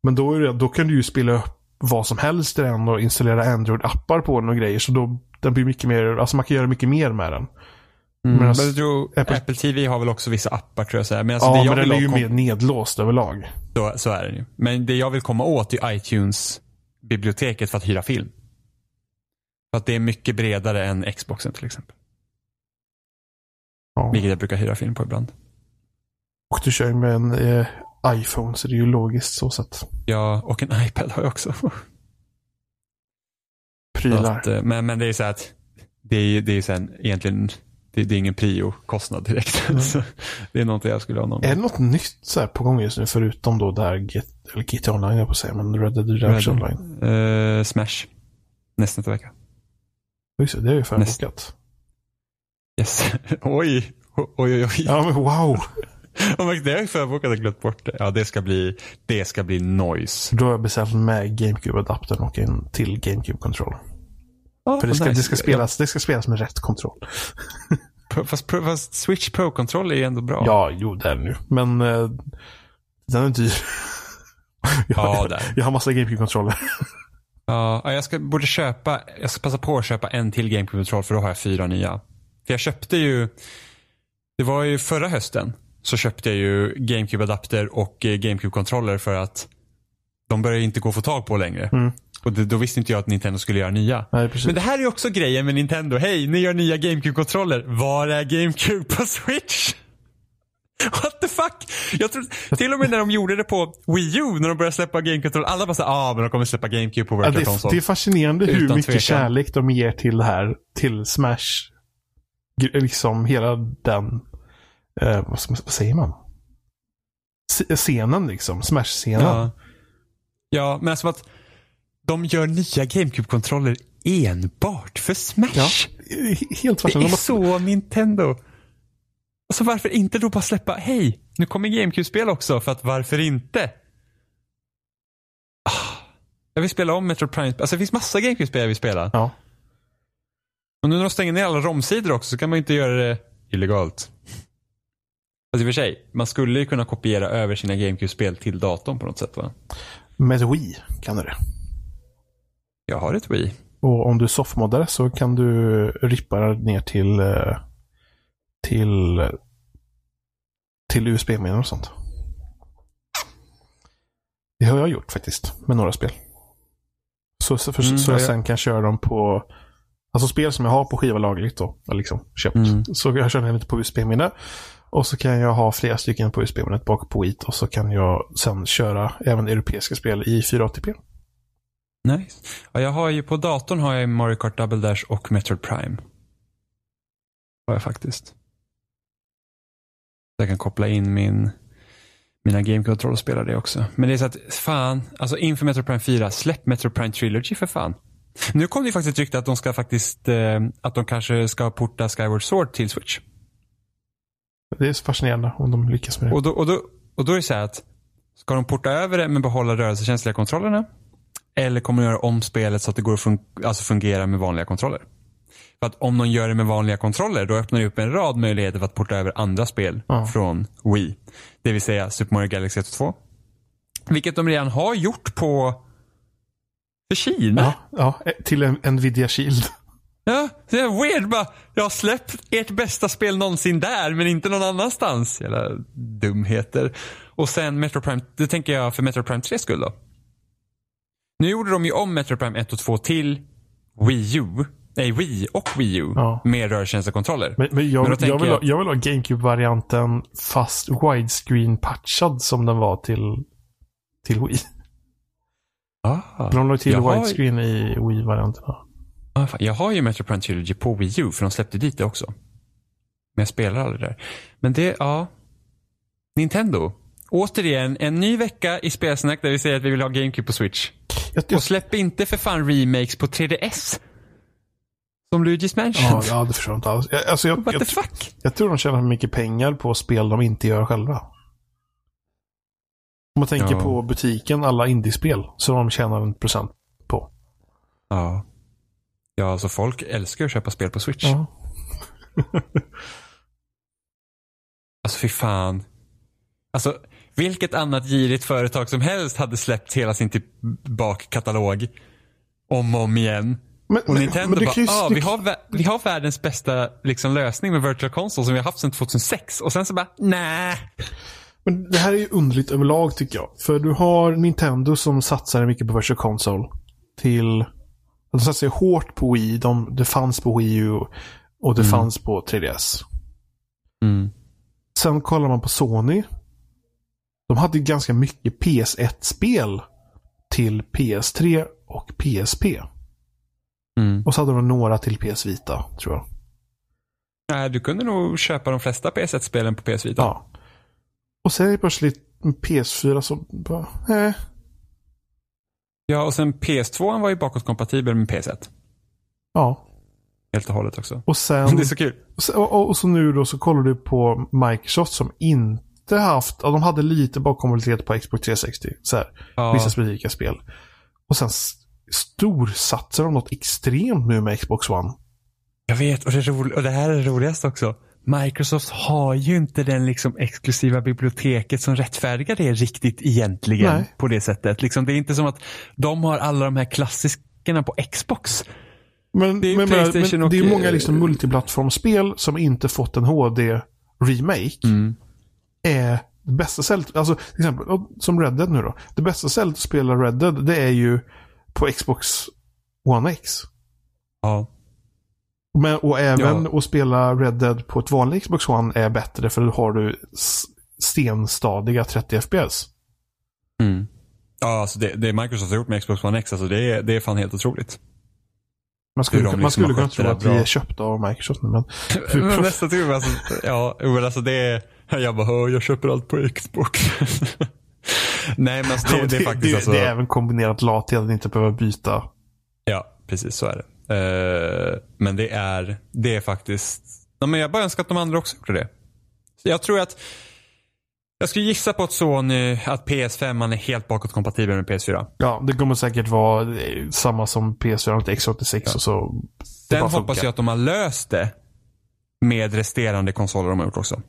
Men då, är det, då kan du ju spela upp vad som helst i den och installera Android-appar på den och grejer. Så då den blir mycket mer, alltså man kan göra mycket mer med den. Mm. Men jag tror, Apple... Apple... TV har väl också vissa appar tror jag. Så men alltså ja, men den är ju mer nedlåst överlag. Så, så är det ju. Men det jag vill komma åt är iTunes-biblioteket för att hyra film. För att det är mycket bredare än Xboxen till exempel. Ja. Vilket jag brukar hyra film på ibland. Och du kör ju med en eh, iPhone så det är ju logiskt så sett. Ja, och en iPad har jag också. Prylar. Att, eh, men, men det är så att det är, det är sen egentligen det, det är ingen prio-kostnad direkt. Mm. det är någonting jag skulle ha Är det något nytt så på gång just nu förutom då där Get, eller GTA Online jag på säga, men Red Dead Redemption Red, Online? Uh, Smash. Nästa vecka. Just det, är ju förbokat. Yes. oj. Oj, oj, oj. Ja, men wow. det har jag förbokat och glömt bort det. Ja, det ska bli, det ska bli noise. Då har jag beställt med GameCube-adaptern och en till GameCube-kontroll. Oh, För det ska, nice. det, ska spelas, det ska spelas med rätt kontroll. fast, fast, Switch Pro-kontroll är ju ändå bra. Ja, jo det är nu. Men uh, den är dyr. jag, ja, där. jag har massa GameCube-kontroller. ja, jag ska, borde köpa, jag ska passa på att köpa en till GameCube-kontroll för då har jag fyra nya. För jag köpte ju, det var ju förra hösten så köpte jag ju GameCube-adapter och eh, GameCube-kontroller för att de börjar inte gå att få tag på längre. Mm. Och det, då visste inte jag att Nintendo skulle göra nya. Nej, Men det här är också grejen med Nintendo. Hej, ni gör nya GameCube-kontroller. Var är GameCube på Switch? What the fuck? Jag tror, till och med när de gjorde det på Wii U, när de började släppa GameCube-kontroller, alla bara såhär, ah men de kommer släppa GameCube på våra ja, det, det är fascinerande Utan hur mycket tvekan. kärlek de ger till det här, till Smash. Liksom hela den, eh, vad, vad, säger man? S scenen liksom, Smash-scenen. Ja. ja, men alltså att de gör nya GameCube-kontroller enbart för Smash. Ja, helt Det är så Nintendo. Alltså varför inte då bara släppa, hej, nu kommer GameCube-spel också, för att varför inte? Ah, jag vill spela om Metro Prime. Alltså det finns massa GameCube-spel jag vill spela. Ja. Och nu när de stänger ner alla romsidor också så kan man inte göra det illegalt. Fast i och för sig, man skulle ju kunna kopiera över sina GameCube-spel till datorn på något sätt va? Med Wii kan du det. Jag har ett Wii. Och om du softmoddar så kan du rippa ner till eh, till till USB-minnen och sånt. Det har jag gjort faktiskt med några spel. Så, så, för, mm, så jag sen kan köra dem på Alltså spel som jag har på skiva lagligt då. Liksom, köpt. Mm. Så jag kör dem på USB-minne. Och så kan jag ha flera stycken på USB-minnet bak på Wii. Och så kan jag sen köra även europeiska spel i 480p. Nice. Ja, jag har ju på datorn har jag Mario Kart Double Dash och Metroid Prime. Har jag faktiskt. Jag kan koppla in min, mina Game Control och spela det också. Men det är så att, fan, alltså inför Metroid Prime 4, släpp Metroid Prime Trilogy för fan. Nu kom det faktiskt ett rykte att de ska faktiskt, eh, att de kanske ska porta Skyward Sword till Switch. Det är så fascinerande om de lyckas med det. Och då, och då, och då är det så här att, ska de porta över det men behålla rörelsekänsliga kontrollerna? Eller kommer de göra om spelet så att det går att fun alltså fungera med vanliga kontroller? För att om de gör det med vanliga kontroller då öppnar det upp en rad möjligheter för att porta över andra spel ja. från Wii. Det vill säga Super Mario Galaxy 1 och 2. Vilket de redan har gjort på för Kina. Ja, ja till en Nvidia Shield. Ja, det är weird bara. Jag har släppt ert bästa spel någonsin där men inte någon annanstans. Jävla dumheter. Och sen Metro Prime, det tänker jag för Metro Prime 3 skull då. Nu gjorde de ju om Metro Prime 1 och 2 till Wii U. Nej, Wii och Wii U. Ja. Med rörtjänstekontroller. Men, men, jag, men jag, vill ha, jag vill ha GameCube-varianten fast widescreen-patchad som den var till, till Wii. Ah, de la till widescreen i Wii-varianterna. Ah, jag har ju Metro Prime Trilogy på Wii U för de släppte dit det också. Men jag spelar aldrig där. Men det, ja. Nintendo. Återigen, en ny vecka i spelsnack där vi säger att vi vill ha GameCube på Switch. Jag. Och släpp inte för fan remakes på 3DS. Som Luigi's Mansion. Ja, ja det förstår jag inte alls. Jag, alltså jag, What jag, the fuck? Jag tror de tjänar mycket pengar på spel de inte gör själva. Om man tänker ja. på butiken, alla indiespel, som de tjänar en procent på. Ja. Ja, alltså folk älskar att köpa spel på Switch. Ja. alltså fy fan. Alltså, vilket annat girigt företag som helst hade släppt hela sin typ bakkatalog om och om igen. Men, och Nintendo bara, ah, vi, har, vi har världens bästa liksom, lösning med Virtual Console som vi har haft sedan 2006. Och sen så bara, nej. Men det här är ju underligt överlag tycker jag. För du har Nintendo som satsar mycket på Virtual Console. Till... De satsar hårt på Wii. De, det fanns på Wii U och det mm. fanns på 3DS. Mm. Sen kollar man på Sony. De hade ganska mycket PS1-spel till PS3 och PSP. Mm. Och så hade de några till PS Vita, tror jag. Nej, du kunde nog köpa de flesta PS1-spelen på PS Vita. Ja. Och sen är det plötsligt PS4 så bara, eh. Ja, och sen PS2 var ju bakåtkompatibel med PS1. Ja. Helt och hållet också. Och sen, det är så kul. Och, och, och, så nu då så kollar du på Microsoft som inte haft, ja, de hade lite bakkompatibilitet på Xbox 360. Så här, ja. vissa specifika spel. Och sen storsatsar de något extremt nu med Xbox One. Jag vet, och det, och det här är det roligaste också. Microsoft har ju inte den liksom exklusiva biblioteket som rättfärdigar det riktigt egentligen Nej. på det sättet. Liksom, det är inte som att de har alla de här klassikerna på Xbox. Men det är, men, men, och, det är många liksom multiplattformsspel som inte fått en HD-remake. Mm. Är det bästa stället, alltså till exempel som Red Dead nu då. Det bästa stället att spela Red Dead det är ju på Xbox One X. Ja. Men, och även ja. att spela Red Dead på ett vanligt Xbox One är bättre för då har du stenstadiga 30 FPS. Mm. Ja, alltså det, det Microsoft har gjort med Xbox One X, alltså det, är, det är fan helt otroligt. Man skulle, man liksom skulle kunna tro att vi är köpta av Microsoft nu, men... men nästa tur, alltså, ja, men alltså det är... Jag bara, jag köper allt på Xbox. Nej, men alltså det, det, det, är faktiskt det, alltså... Det är även kombinerat lathet att inte behöva byta. Ja, precis så är det. Uh, men det är, det är faktiskt... Ja, men jag bara önskar att de andra också gjorde det. Så jag tror att... Jag skulle gissa på att Sony, att PS5 är helt bakåtkompatibel med PS4. Ja, det kommer säkert vara samma som PS4 och X86 ja. och så. Sen hoppas jag att de har löst det med resterande konsoler de har gjort också.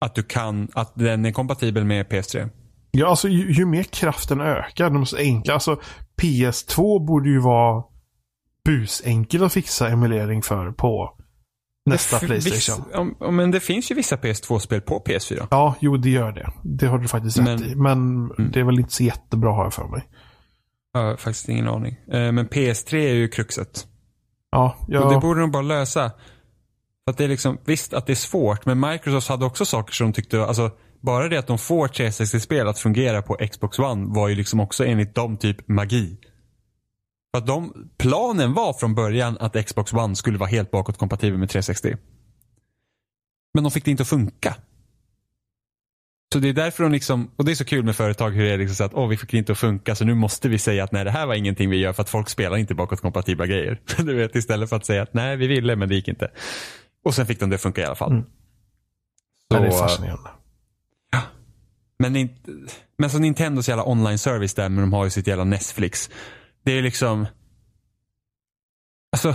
Att du kan, att den är kompatibel med PS3. Ja, alltså ju, ju mer kraften ökar, de är så enkla. Alltså PS2 borde ju vara busenkel att fixa emulering för på nästa Playstation. Viss, men det finns ju vissa PS2-spel på PS4. Ja, jo det gör det. Det har du faktiskt men, rätt i. Men mm. det är väl inte så jättebra har jag för mig. Jag har faktiskt ingen aning. Eh, men PS3 är ju kruxet. Ja, ja. Och det borde de bara lösa. Att det är liksom, visst att det är svårt, men Microsoft hade också saker som de tyckte, alltså bara det att de får 360-spel att fungera på Xbox One var ju liksom också enligt dem typ magi. För att de, planen var från början att Xbox One skulle vara helt bakåtkompatibel med 360. Men de fick det inte att funka. Så det är därför de liksom, och det är så kul med företag hur det är liksom så att åh vi fick det inte att funka så nu måste vi säga att nej det här var ingenting vi gör för att folk spelar inte bakåtkompatibla grejer. Du vet istället för att säga att nej vi ville men det gick inte. Och sen fick de det att funka i alla fall. Mm. Så, det är fascinerande. Ja. Men, men så Nintendos jävla online service där, men de har ju sitt jävla Netflix. Det är liksom... Alltså...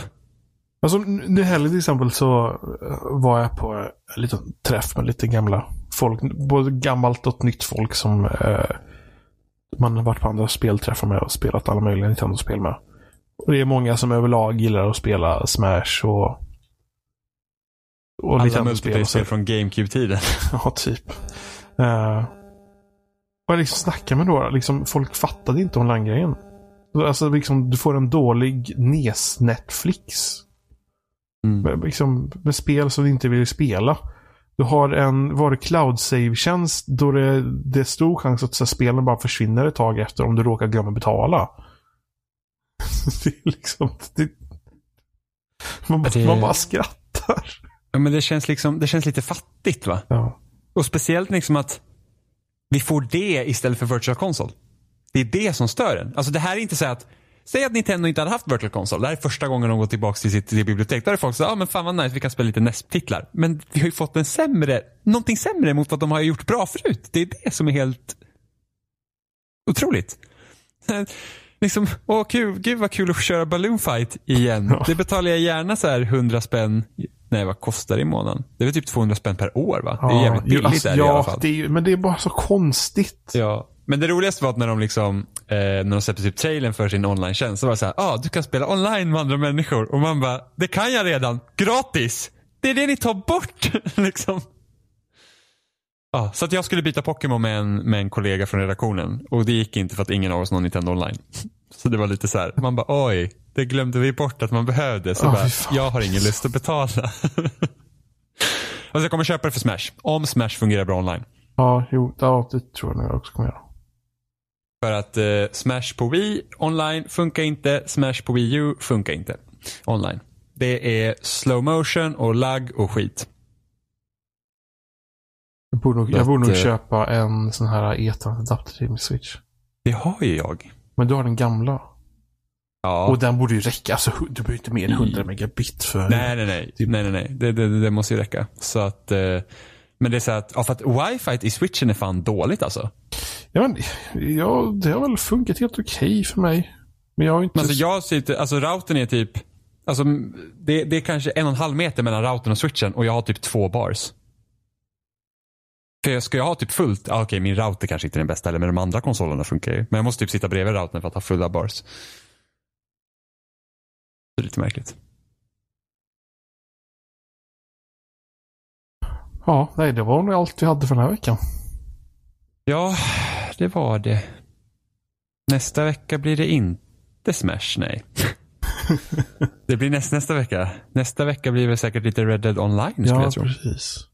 Alltså nu helgen till exempel så eh, var jag på en liten träff med lite gamla folk. Både gammalt och nytt folk som eh, man har varit på andra spelträffar med och spelat alla möjliga Nintendo-spel med. Och det är många som överlag gillar att spela Smash och och Alla multiplayer-spel från GameCube-tiden. ja, typ. Uh, och jag liksom snackade med några, liksom, folk fattade inte online-grejen. Alltså liksom, du får en dålig NES-Netflix. Mm. Med, liksom, med spel som du inte vill spela. Du har en, var det cloud save-tjänst då det, det är stor chans att så, spelen bara försvinner ett tag efter om du råkar glömma betala. det är liksom, det, man, det... man bara skrattar. Ja, men det känns, liksom, det känns lite fattigt va? Ja. Och speciellt liksom att vi får det istället för virtual console. Det är det som stör en. Alltså det här är inte så att Säg att Nintendo inte hade haft Virtual Console. Det här är första gången de går tillbaka till sitt till bibliotek. Då är folk så ja ah, men fan vad nice, vi kan spela lite NES-titlar. Men vi har ju fått en sämre, någonting sämre mot vad de har gjort bra förut. Det är det som är helt otroligt. liksom, åh kul, gud vad kul att köra Balloon Fight igen. Det betalar jag gärna så här 100 spänn Nej, vad kostar det i månaden? Det är väl typ 200 spänn per år va? Ja, det är jävligt billigt alltså, där ja, i alla fall. Det är, men det är bara så konstigt. Ja, men det roligaste var att när de liksom, eh, när de släppte typ trailern för sin online-tjänst så var det så här, ah, du kan spela online med andra människor. Och man bara, det kan jag redan, gratis! Det är det ni tar bort liksom. Ja, så att jag skulle byta Pokémon med en, med en kollega från redaktionen. Och det gick inte för att ingen av oss har Nintendo online. Så det var lite så här, man bara oj, det glömde vi bort att man behövde. Så oh, bara, jag har ingen lust att betala. alltså jag kommer köpa det för Smash. Om Smash fungerar bra online. Ja, jo, ja, det tror jag nog jag också kommer göra. För att eh, Smash på Wii online funkar inte. Smash på Wii U funkar inte online. Det är slow motion och lag och skit. Jag borde nog, jag borde nog eh, köpa en sån här ethernet-adapter till min switch. Det har ju jag. Men du har den gamla. Ja. Och den borde ju räcka. Alltså, du behöver inte mer än 100 megabit för... Nej, nej, nej. Typ. Nej, nej, nej. Det, det, det, måste ju räcka. Så att... Eh, men det är så att, ja, för att wifi i switchen är fan dåligt alltså. Ja, men, ja det har väl funkat helt okej okay för mig. Men jag har inte... Alltså jag sitter, alltså routern är typ, alltså det, det är kanske en och en halv meter mellan routern och switchen och jag har typ två bars. För ska jag ha typ fullt, ah, okej okay, min router kanske inte är den bästa eller men de andra konsolerna funkar ju. Men jag måste typ sitta bredvid routern för att ha fulla bars. Är lite märkligt. Ja, nej det var nog allt vi hade för den här veckan. Ja, det var det. Nästa vecka blir det inte Smash, nej. det blir näst, nästa vecka. Nästa vecka blir det säkert lite Red Dead Online skulle ja, jag tro. Precis.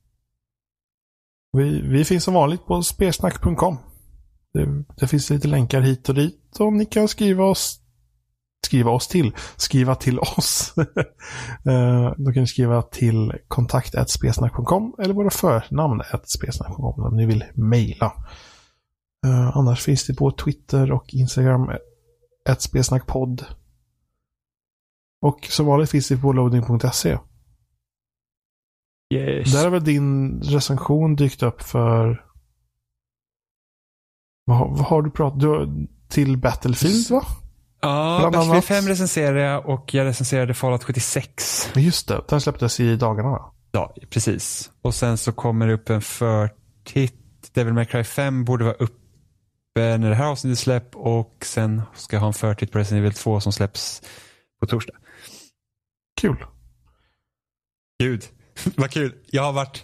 Vi, vi finns som vanligt på spelsnack.com. Det, det, finns lite länkar hit och dit och ni kan skriva oss skriva oss till. Skriva till oss. Eh, då kan ni skriva till kontakt.spesnack.com eller våra förnamn spesnack.com om ni vill mejla. Uh, annars finns det på Twitter och Instagram spesnackpodd. Och som vanligt finns det på loading.se. Yes. Där har väl din recension dykt upp för... Vad, vad har du pratat du, Till Battlefield va? Ja, Battlefield 5 recenserade jag och jag recenserade Fallout 76. Just det, den släpptes i dagarna va? Ja, precis. Och sen så kommer det upp en förtitt. Devil May Cry 5 borde vara uppe när det här avsnittet släpps och sen ska jag ha en förtitt på Resident Evil 2 som släpps på torsdag. Kul. Gud, vad kul. Jag har varit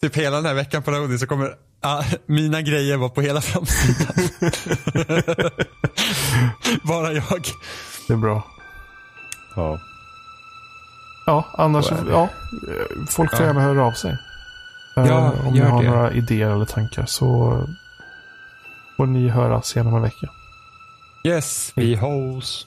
typ hela den här veckan på Loading så kommer ah, mina grejer vara på hela framsidan. Bara jag. Det är bra. Ja. Ja, annars, ja, folk får ja. gärna höra av sig. Ja, uh, om ni har det. några idéer eller tankar så får ni höra senare om en vecka. Yes, vi hörs.